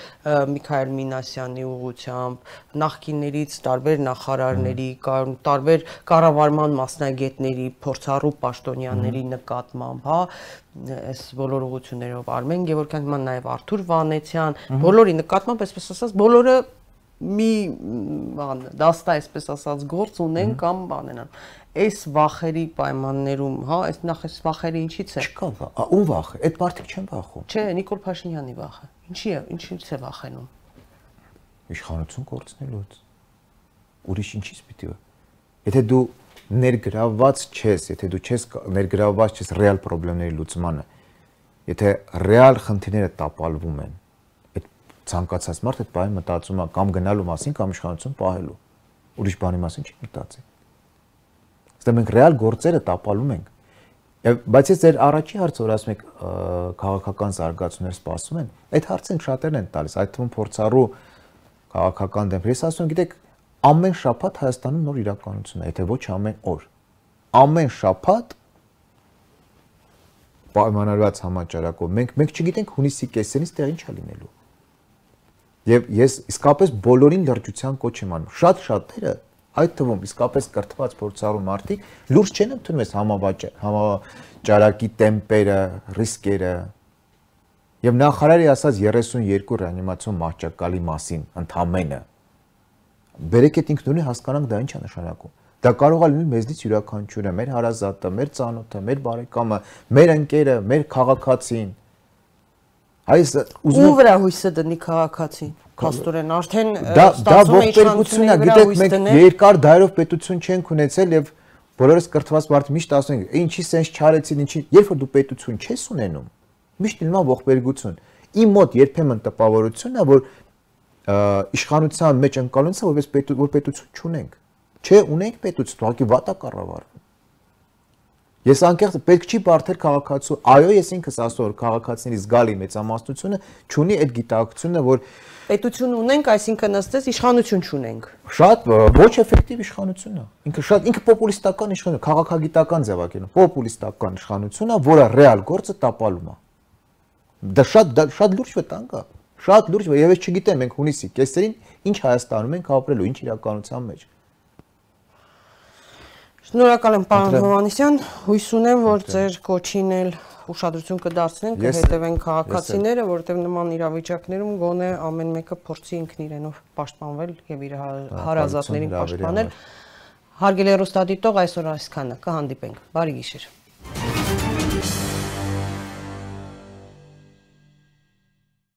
Միքայել Մինասյանի ուղությամբ, նախկիններից տարբեր նախարարների, տարբեր կառավարման մասնագետների, փորձառու պաշտոնյաների նկատմամբ, հա, այս բոլոր ուղություններով Արմեն Գևորգյան, հիմա նաև Արթուր Վանեցյան, բոլորի նկատմամբ, այսպես ասած, բոլորը մի բան դաստա այսպես ասած գործ ունեն կամ բանենան այս վախերի պայմաններում, հա, այս նախ այս վախերը ինչից է։ Չկա, ում վախը։ Այդ մարդիկ չեն վախում։ Չէ, Նիկոլ Փաշինյանի վախը։ Ինչի է, ինչից է վախենում։ Իշխանություն կորցնելուց։ Ուրիշ ինչից պիտի։ Եթե դու ներգրավված չես, եթե դու չես ներգրավված չես ռեալ խնդիրների լուծմանը, եթե ռեալ խնդիրները տապալվում են, ցանկացած մարդ այդ բանը մտածում է կամ գնալու մասին կամ իշխանություն պահելու։ Ուրիշ բանի մասին չի մտածի։ Ստե մենք ռեալ գործերը տապալում ենք։ Եվ բայց ես ձեր առաջի հարցը որ ասում եք քաղաքական զարգացումներ սպասում են, այդ հարցին շատերն են տալիս, այդ թվում փորձառու քաղաքական դեմքեր։ Ես ասում եմ, գիտեք, ամեն շաբաթ Հայաստանում նոր իրականություն է, եթե ոչ ամեն օր։ Ամեն շաբաթ պայմանավորված համաճարակով մենք մենք չգիտենք հունիսի կեսերից տեղ ինչ է լինելու Եվ ես իսկապես բոլորին լրջության կոչ եմ անում։ Շատ շատերը այդ թվում իսկապես կրթված փորձառու մարդիկ լուրջ չեն ընդունում այս համավաճ համաճարակի տեմպերը, ռիսկերը։ Եվ նախարարի ասած 32 ռեանիմացիոն մահճակալի մասին ընդամենը։ Բերեք այդ ինքնուրույն հասկանանք դա ինչ է նշանակում։ Դա կարող է լինել մեզնից յուրաքանչյուրը, մեր հարազատը, մեր ծանոթը, մեր բարեկամը, մեր ընկերը, մեր քաղաքացին։ Այս ուզում ու վրա հույսը դնի քաղաքացին։ Փաստորեն արդեն դա դա ողբերգությունն է, գիտեք, մենք երկար դայրով պետություն չենք ունեցել եւ բոլորս կրթված մարդ միշտ ասում են, ինչի սենց չարեցին, ինչի, երբ որ դու պետություն չես ունենում, միշտ լինում է ողբերգություն։ Իմ մոտ երբեմն տպավորությունն է, որ իշխանության մեջ ընկալունցը որպես պետ որ պետություն չունենք։ Չէ, ունենք պետություն, ուղղակի վատա կառավարվում։ Ես անկեղծ պետք չի բարթել քաղաքացու։ Այո, ես ինքս ասում որ քաղաքացիների զգալի մեծամասնությունը չունի այդ գիտակցությունը, որ պետություն ունենք, այսինքն ըստես իշխանություն չունենք։ Շատ ոչ էֆեկտիվ իշխանություն է։ Ինքը շատ ինքը պոպուլիստական իշխանություն, քաղաքագիտական ձևակերպ, պոպուլիստական իշխանություն է, որը ռեալ գործը տապալում է։ Դա շատ դա շատ լուրջ վտանգ է։ Շատ լուրջ եւ ես չգիտեմ մենք հունիսի կեսերին ինչ Հայաստանում ենք ապրելու, ինչ իրականության մեջ։ Շնորհակալ եմ պարոն Հովանեսյան, հույս ունեմ, որ ձեր կոչին էլ ուշադրություն կդարձնեն, կհետևեն քաղաքացիները, որովհետև նման իրավիճակներում գոնե ամեն մեկը փորձի ինքն իրենով պաշտպանվել եւ իր հարազատներին պաշտպանել։ Հարգելի ռոստադիտող այսօր այսքանը, կհանդիպենք։ Բարի գիշեր։